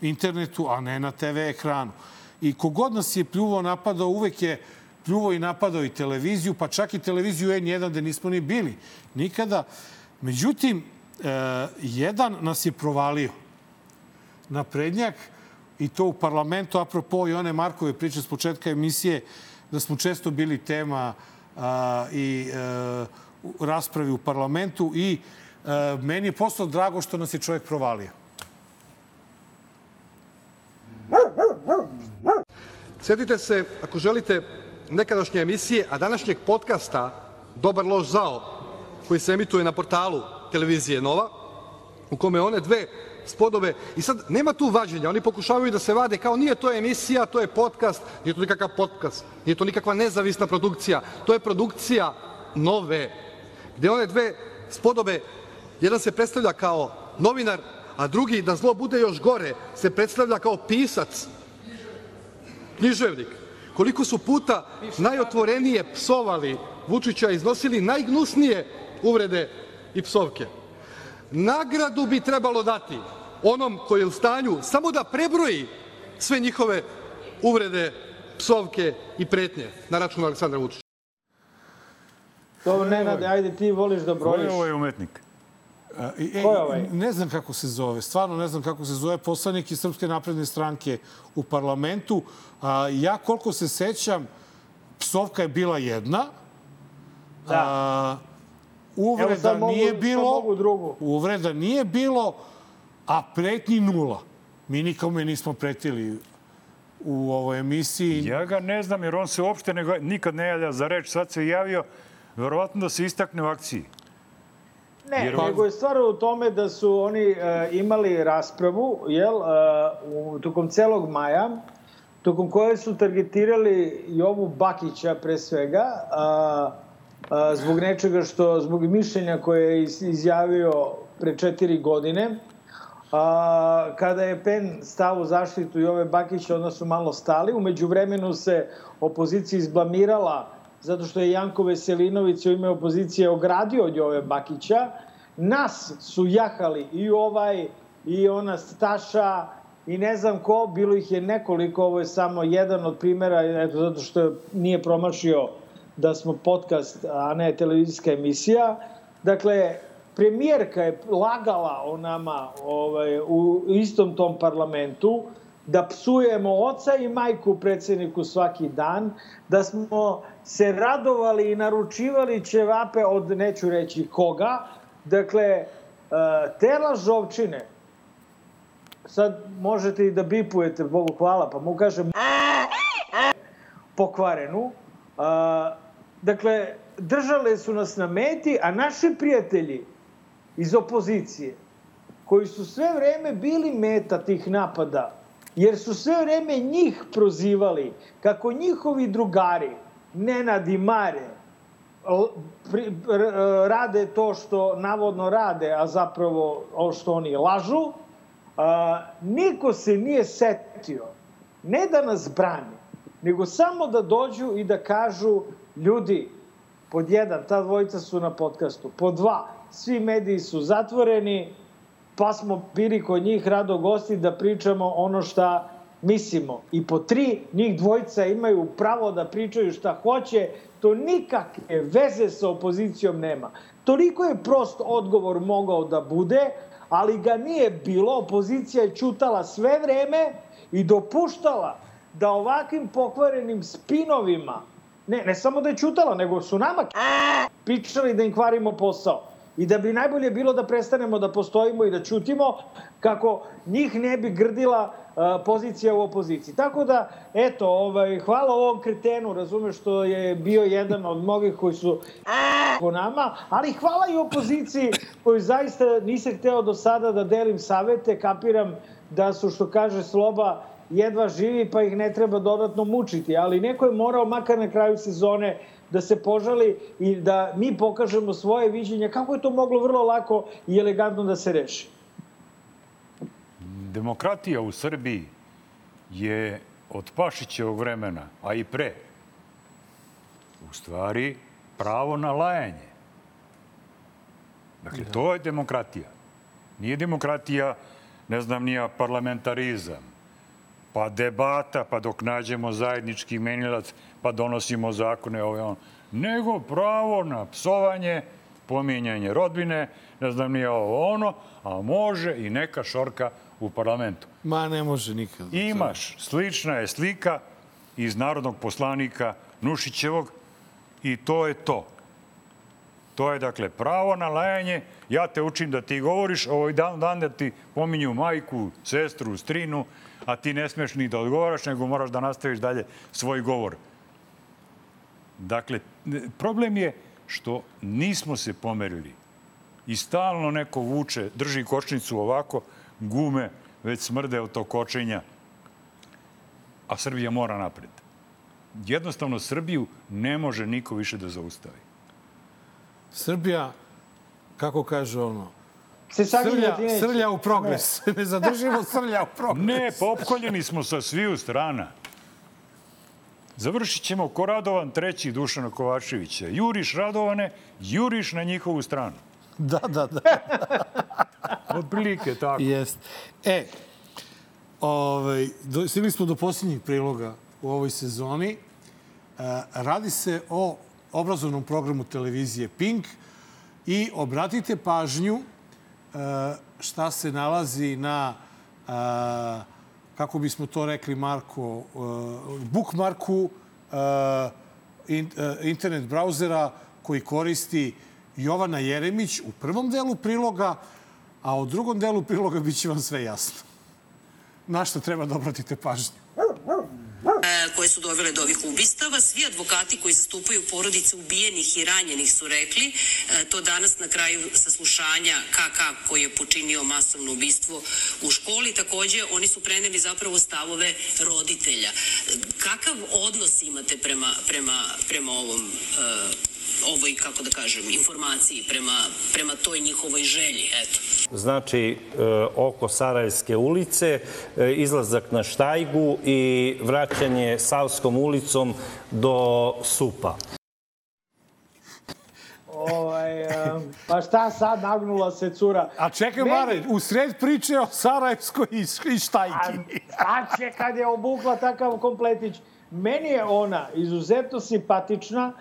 internetu, a ne na TV ekranu. I kogod nas je pljuvao, napadao, uvek je pljuvao i napadao i televiziju, pa čak i televiziju N1 gde nismo ni bili. Nikada. Međutim, uh, jedan nas je provalio. Naprednjak, i to u parlamentu, apropo i one Markove priče s početka emisije, da smo često bili tema a, i a, u raspravi u parlamentu i a, meni je postao drago što nas je čovjek provalio. Sjetite se, ako želite, nekadašnje emisije, a današnjeg podcasta Dobar loš zao, koji se emituje na portalu televizije Nova, u kome one dve spodove, i sad nema tu vađenja, oni pokušavaju da se vade kao nije to emisija, to je podcast, nije to nikakav podcast, nije to nikakva nezavisna produkcija, to je produkcija Nove, gde one dve spodobe, jedan se predstavlja kao novinar, a drugi, da zlo bude još gore, se predstavlja kao pisac. Književnik, koliko su puta najotvorenije psovali Vučića, iznosili najgnusnije uvrede i psovke. Nagradu bi trebalo dati onom koji je u stanju samo da prebroji sve njihove uvrede, psovke i pretnje na račun Aleksandra Vučića. Dobro, Nenade, ajde ti voliš da brojiš. Ko je ovaj umetnik? I, e, Ko je ovaj? Ne znam kako se zove, stvarno ne znam kako se zove poslanik iz Srpske napredne stranke u parlamentu. A, ja koliko se sećam, psovka je bila jedna, Da. a, uvreda sad mogu- nije bilo, mogu drugu. uvreda nije bilo, a pretnji nula. Mi nikome nismo pretili u ovoj emisiji. Ja ga ne znam jer on se uopšte ne, nikad ne javlja za reč. Sad se javio, verovatno da se istakne u akciji. Ne, Jer- nego je stvar u tome da su oni e, imali raspravu, jel, e, u, tokom celog maja, tokom koje su targetirali Jovu Bakića pre svega, a, zbog nečega što, zbog mišljenja koje je iz- izjavio pre četiri godine, a, kada je PEN stao u zaštitu Jove Bakića, onda su malo stali. Umeđu vremenu se opozicija izblamirala zato što je Janko Veselinović u ime opozicije ogradio od Jove Bakića. Nas su jahali i ovaj, i ona Staša, i ne znam ko, bilo ih je nekoliko, ovo je samo jedan od primera, eto, zato što nije promašio da smo podcast, a ne televizijska emisija. Dakle, premijerka je lagala o nama ovaj, u istom tom parlamentu, da psujemo oca i majku predsjedniku svaki dan, da smo se radovali i naručivali ćevape od neću reći koga. Dakle, e, te lažovčine, sad možete i da bipujete, Bogu hvala, pa mu kažem pokvarenu. Dakle, držale su nas na meti, a naši prijatelji iz opozicije, koji su sve vreme bili meta tih napada, jer su sve vreme njih prozivali kako njihovi drugari, Nenad i Mare, rade to što navodno rade, a zapravo o što oni lažu, niko se nije setio ne da nas brani, nego samo da dođu i da kažu ljudi, pod jedan, ta dvojica su na podcastu, pod dva, svi mediji su zatvoreni, pa smo bili kod njih rado gosti da pričamo ono šta mislimo. I po tri, njih dvojica imaju pravo da pričaju šta hoće, to nikakve veze sa opozicijom nema. Toliko je prost odgovor mogao da bude, ali ga nije bilo. Opozicija je čutala sve vreme i dopuštala da ovakvim pokvarenim spinovima, ne, ne samo da je čutala, nego su nama pričali da im kvarimo posao. I da bi najbolje bilo da prestanemo da postojimo i da čutimo kako njih ne bi grdila a, pozicija u opoziciji. Tako da, eto, ovaj, hvala ovom kretenu, razumeš što je bio jedan od mnogih koji su po nama, ali hvala i opoziciji koju zaista nisam hteo do sada da delim savete, kapiram da su, što kaže Sloba, jedva živi pa ih ne treba dodatno mučiti, ali neko je morao makar na kraju sezone da se požali i da mi pokažemo svoje viđenje kako je to moglo vrlo lako i elegantno da se reši. Demokratija u Srbiji je od Pašićevog vremena, a i pre, u stvari pravo na lajanje. Dakle, to je demokratija. Nije demokratija, ne znam, nija parlamentarizam, pa debata, pa dok nađemo zajednički menilac, pa donosimo zakone, ove on. Nego pravo na psovanje, pominjanje rodbine, ne znam, nije ovo ono, a može i neka šorka u parlamentu. Ma ne može nikad. Imaš, slična je slika iz narodnog poslanika Nušićevog, I to je to. To je, dakle, pravo na lajanje. Ja te učim da ti govoriš, ovaj dan, dan da ti pominju majku, sestru, strinu, a ti ne smeš ni da odgovaraš, nego moraš da nastaviš dalje svoj govor. Dakle, problem je što nismo se pomerili. I stalno neko vuče, drži kočnicu ovako, gume već smrde od tog kočenja, a Srbija mora napred. Jednostavno, Srbiju ne može niko više da zaustavi. Srbija, kako kaže ono, Se srlja, srlja u progres. Ne zadržimo srlja u progres. Ne, popkoljeni smo sa sviju strana. Završit ćemo ko Radovan treći Dušana Kovačevića. Juriš Radovane, juriš na njihovu stranu. Da, da, da. Od prilike tako. Jest. E, ovaj, do, stigli smo do posljednjih priloga u ovoj sezoni. E, radi se o obrazovnom programu televizije Pink i obratite pažnju šta se nalazi na, e, kako bismo to rekli, Marko, e, bookmarku in, internet brauzera koji koristi Jovana Jeremić u prvom delu priloga, a u drugom delu priloga bit će vam sve jasno. Na što treba da obratite pažnju. Koje su dovele do ovih ubistava. Svi advokati koji zastupaju porodice ubijenih i ranjenih su rekli e, to danas na kraju saslušanja KK koji je počinio masovno ubistvo u školi. Takođe, oni su preneli zapravo stavove roditelja. E, Kakav odnos imate prema, prema, prema ovom e, ovoj, kako da kažem, informaciji, prema, prema toj njihovoj želji, eto. Znači, e, oko Sarajevske ulice, e, izlazak na Štajgu i vraćanje Savskom ulicom do Supa. Ovaj, e, pa šta sad, nagnula se cura. A čekaj, Meni- Mare, u sred priče o Sarajevskoj i, štajki. Šta će kad je obukla takav kompletić? Meni je ona izuzetno simpatična,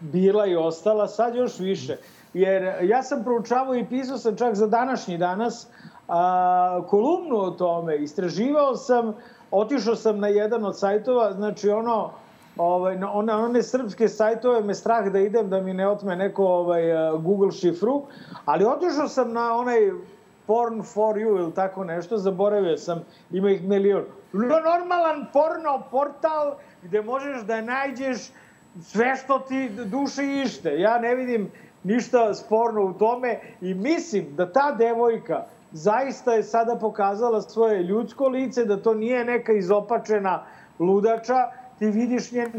bila i ostala, sad još više. Jer ja sam proučavao i pisao sam čak za današnji danas a, kolumnu o tome. Istraživao sam, otišao sam na jedan od sajtova, znači ono, ovaj, one, one srpske sajtove me strah da idem da mi ne otme neko ovaj, Google šifru, ali otišao sam na onaj porn for you ili tako nešto, zaboravio sam, ima ih milion. No, normalan porno portal gde možeš da nađeš sve što ti duše ište. Ja ne vidim ništa sporno u tome i mislim da ta devojka zaista je sada pokazala svoje ljudsko lice, da to nije neka izopačena ludača, ti vidiš njen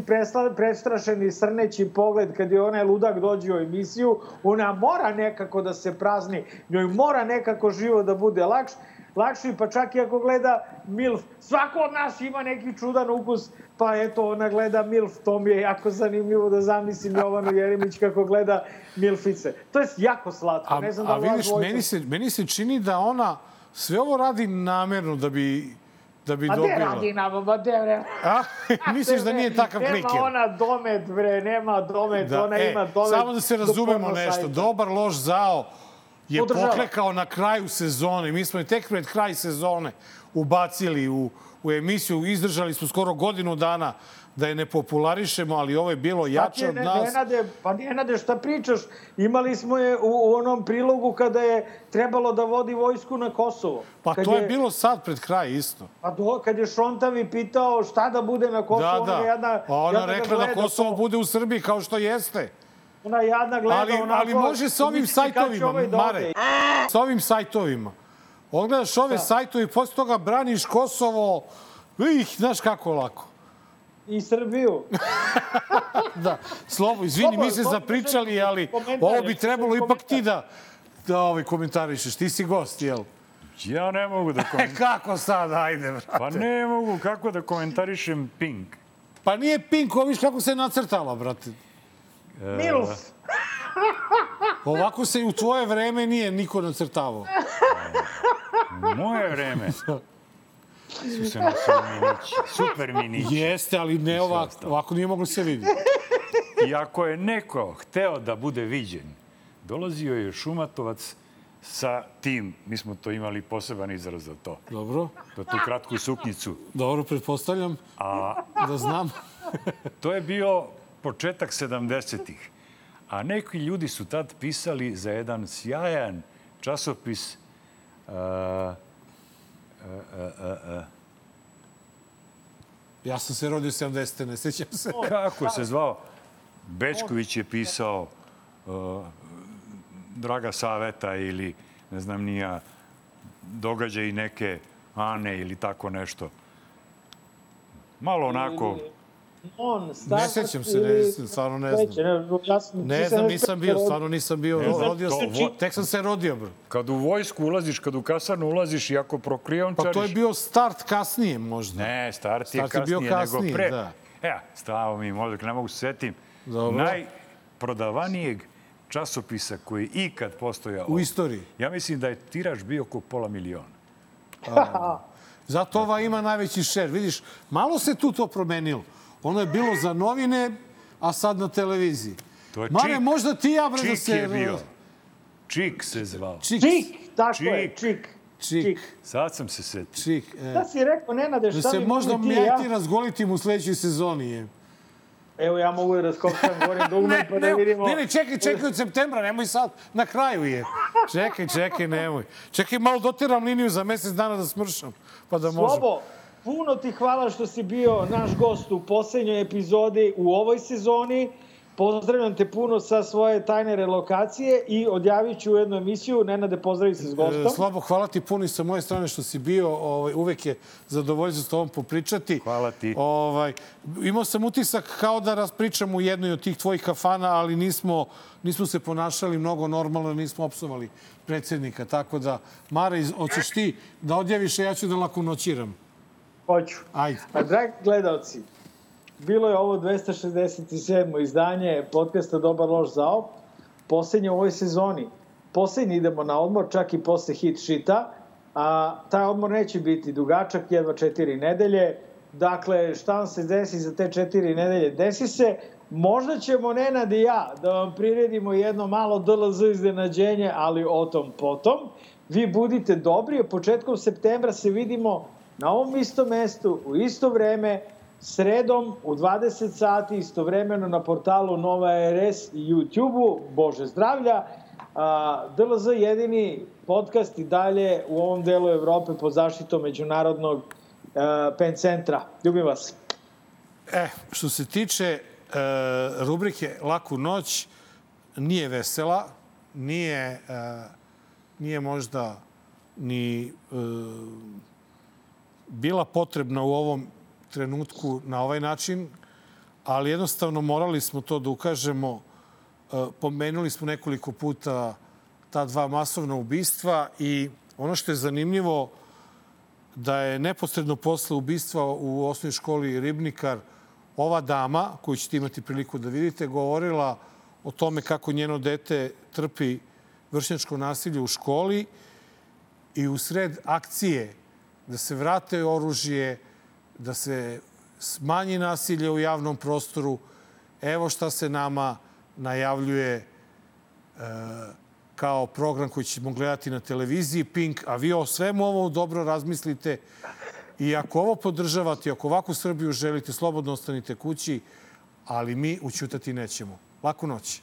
prestrašeni srneći pogled kad je onaj ludak dođe u emisiju, ona mora nekako da se prazni, njoj mora nekako živo da bude lakš, lakši, pa čak i ako gleda MILF. Svako od nas ima neki čudan ukus, pa eto, ona gleda MILF, to mi je jako zanimljivo da zamislim Jovanu Jeremić kako gleda MILFice. To je jako slatko, A, ne znam da a vidiš, dvojica- meni se, meni se čini da ona sve ovo radi namerno da bi, da bi Ma gde dobila. radi nama, ma gde bre? A? Misliš da nije takav kliker? Nema ona domet, bre, nema domet, Da, ona e, ima domet. samo da se razumemo nešto. sajta. Dobar, loš, zao je Podržava. poklekao na kraju sezone. Mi smo je tek pred kraj sezone ubacili u, u emisiju. Izdržali smo skoro godinu dana da je ne popularišemo, ali ovo je bilo Pa jače ti, od nas. Nenade, pa Nenade, šta pričaš? Imali smo je u, u onom prilogu kada je trebalo da vodi vojsku na Kosovo. Pa Kad to je bilo sad pred kraj isto. Pa do, kad je Šontavi pitao šta da bude na Kosovu, Da, ona da. jedna, A ona jedna rekla da gleda Kosovo to. bude u Srbiji kao što jeste. Ona jadna gleda ali, onako... ali može sa ovim sajtovima, ovaj da Mare. Sa ovim sajtovima. Odgledaš ove sajtove i posle toga braniš Kosovo. Ih, znaš kako lako. I Srbiju. da, Slobo, izvini, Slobo, mi se zapričali, ali ovo bi trebalo ipak ti da, da ovaj, komentarišeš. Ti si gost, jel? Ja ne mogu da E, komentarišem. kako sad, ajde, brate. Pa ne mogu, kako da komentarišem Pink? Pa nije Pink, ovo viš kako se nacrtala, brate. E, Milf. Ovako se i u tvoje vreme nije niko nacrtavao. U moje vreme su se nosili minići. Super minići. Jeste, ali ne ovako. Ovako nije moglo se vidjeti. I ako je neko hteo da bude viđen, dolazio je Šumatovac sa tim, mi smo to imali poseban izraz za to. Dobro. Za tu kratku suknjicu. Dobro, pretpostavljam A da znam. to je bio početak 70-ih. A neki ljudi su tad pisali za jedan sjajan časopis uh, uh, uh, uh, Ja sam se rodio 70. ne sećam se. Kako se zvao? Bečković je pisao uh, Draga Saveta ili ne znam nija događaj neke Ane ili tako nešto. Malo onako... On, Ne sećam se, ne, stvarno ne znam. Ja sam, Ne znam, nisam bio, stvarno nisam bio. Ne znam, Rodio sam, vo- tek sam se rodio, bro. Kad u vojsku ulaziš, kad u kasarnu ulaziš i ako prokrijomčariš... Pa to je bio start kasnije možda. Ne, start je Start je kasnije, bio kasnije, nego pre. da. Ja, stavo mi mozak, ne mogu se setim. Dobro. Najprodavanijeg časopisa koji je ikad postojao. U istoriji. Ja mislim da je tiraž bio oko pola miliona. Zato ova ima najveći šer. Vidiš, malo se tu to promenilo. Ono je bilo za novine, a sad na televiziji. To je Mare, Čik. možda ti ja, bre, da Čik se... je bio. Čik se zvao. Čik. Čik, tako je, čik. Čik. Sad sam se setio. Čik. E. Šta si rekao, Nenade, Da šta se mi možda mi ti ja? ti razgoliti u sledećoj sezoni. Je. Evo, ja mogu da raskopčam govorim dugme Ne, pa da vidimo. ne, ne, čekaj, čekaj od septembra, nemoj sad, na kraju je. Čekaj, čekaj, nemoj. Čekaj, malo dotiram liniju za mesec dana da smršam, pa da možem. Slobo, puno ti hvala što si bio naš gost u poslednjoj epizodi u ovoj sezoni. Pozdravljam te puno sa svoje tajne relokacije i odjavit ću jednu emisiju. Nenade, pozdravi se s E, gostom. Slabo, hvala ti puno i sa moje strane što si bio. Ovaj, uvek je zadovoljstvo s tobom popričati. Hvala ti. Ovaj, imao sam utisak kao da raspričam u jednoj od tih tvojih kafana, ali nismo, nismo se ponašali mnogo normalno, nismo opsovali predsjednika. Tako da, Mare, hoćeš ti da odjaviš, a ja ću da lako noćiram. Hoću. Ajde. A dragi gledalci, bilo je ovo 267. izdanje podcasta Dobar loš zao, poslednje u ovoj sezoni. Poslednji idemo na odmor, čak i posle hit šita, a taj odmor neće biti dugačak, jedva četiri nedelje. Dakle, šta vam se desi za te četiri nedelje? Desi se, možda ćemo Nenad i ja da vam priredimo jedno malo DLZ iznenađenje, ali o tom potom. Vi budite dobri, početkom septembra se vidimo na ovom istom mestu, u isto vreme, sredom u 20 sati, istovremeno na portalu Nova RS i YouTube-u. Bože zdravlja! DLZ jedini podcast i dalje u ovom delu Evrope pod zaštitom Međunarodnog pen centra. Ljubim vas. E, što se tiče e, rubrike Laku noć, nije vesela, nije, e, nije možda ni e, bila potrebna u ovom trenutku na ovaj način, ali jednostavno morali smo to da ukažemo. E, pomenuli smo nekoliko puta ta dva masovna ubistva i ono što je zanimljivo da je neposredno posle ubistva u osnovnoj školi Ribnikar ova dama, koju ćete imati priliku da vidite, govorila o tome kako njeno dete trpi vršnjačko nasilje u školi i u sred akcije da se vrate oružje, da se smanji nasilje u javnom prostoru. Evo šta se nama najavljuje e, kao program koji ćemo gledati na televiziji Pink, a vi o svemu ovo dobro razmislite i ako ovo podržavate, ako ovakvu Srbiju želite, slobodno ostanite kući, ali mi učutati nećemo. Laku noć.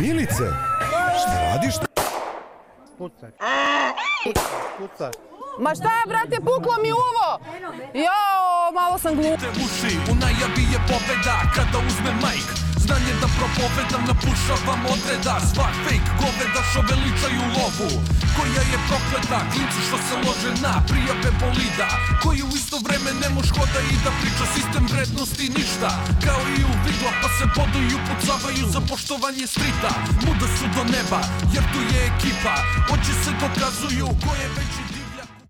Milice, šta radiš? Pucaj. Pucaj. Ma šta je, brate, puklo mi uvo? Jao, malo sam glup. Te uši, u najavi je pobeda kada uzme majk. Znanje da propovedam, napušavam odreda. Svak fake goveda što veličaju lovu. Koja je prokleta, klinci što se lože na prijave bolida. Koji u isto vreme ne moš hoda i da priča Sistem vrednosti ništa, kao i u vidla Pa se boduju i upucavaju za poštovanje strita. Muda su do neba, jer tu je ekipa. Oči se dokazuju ko je veći dio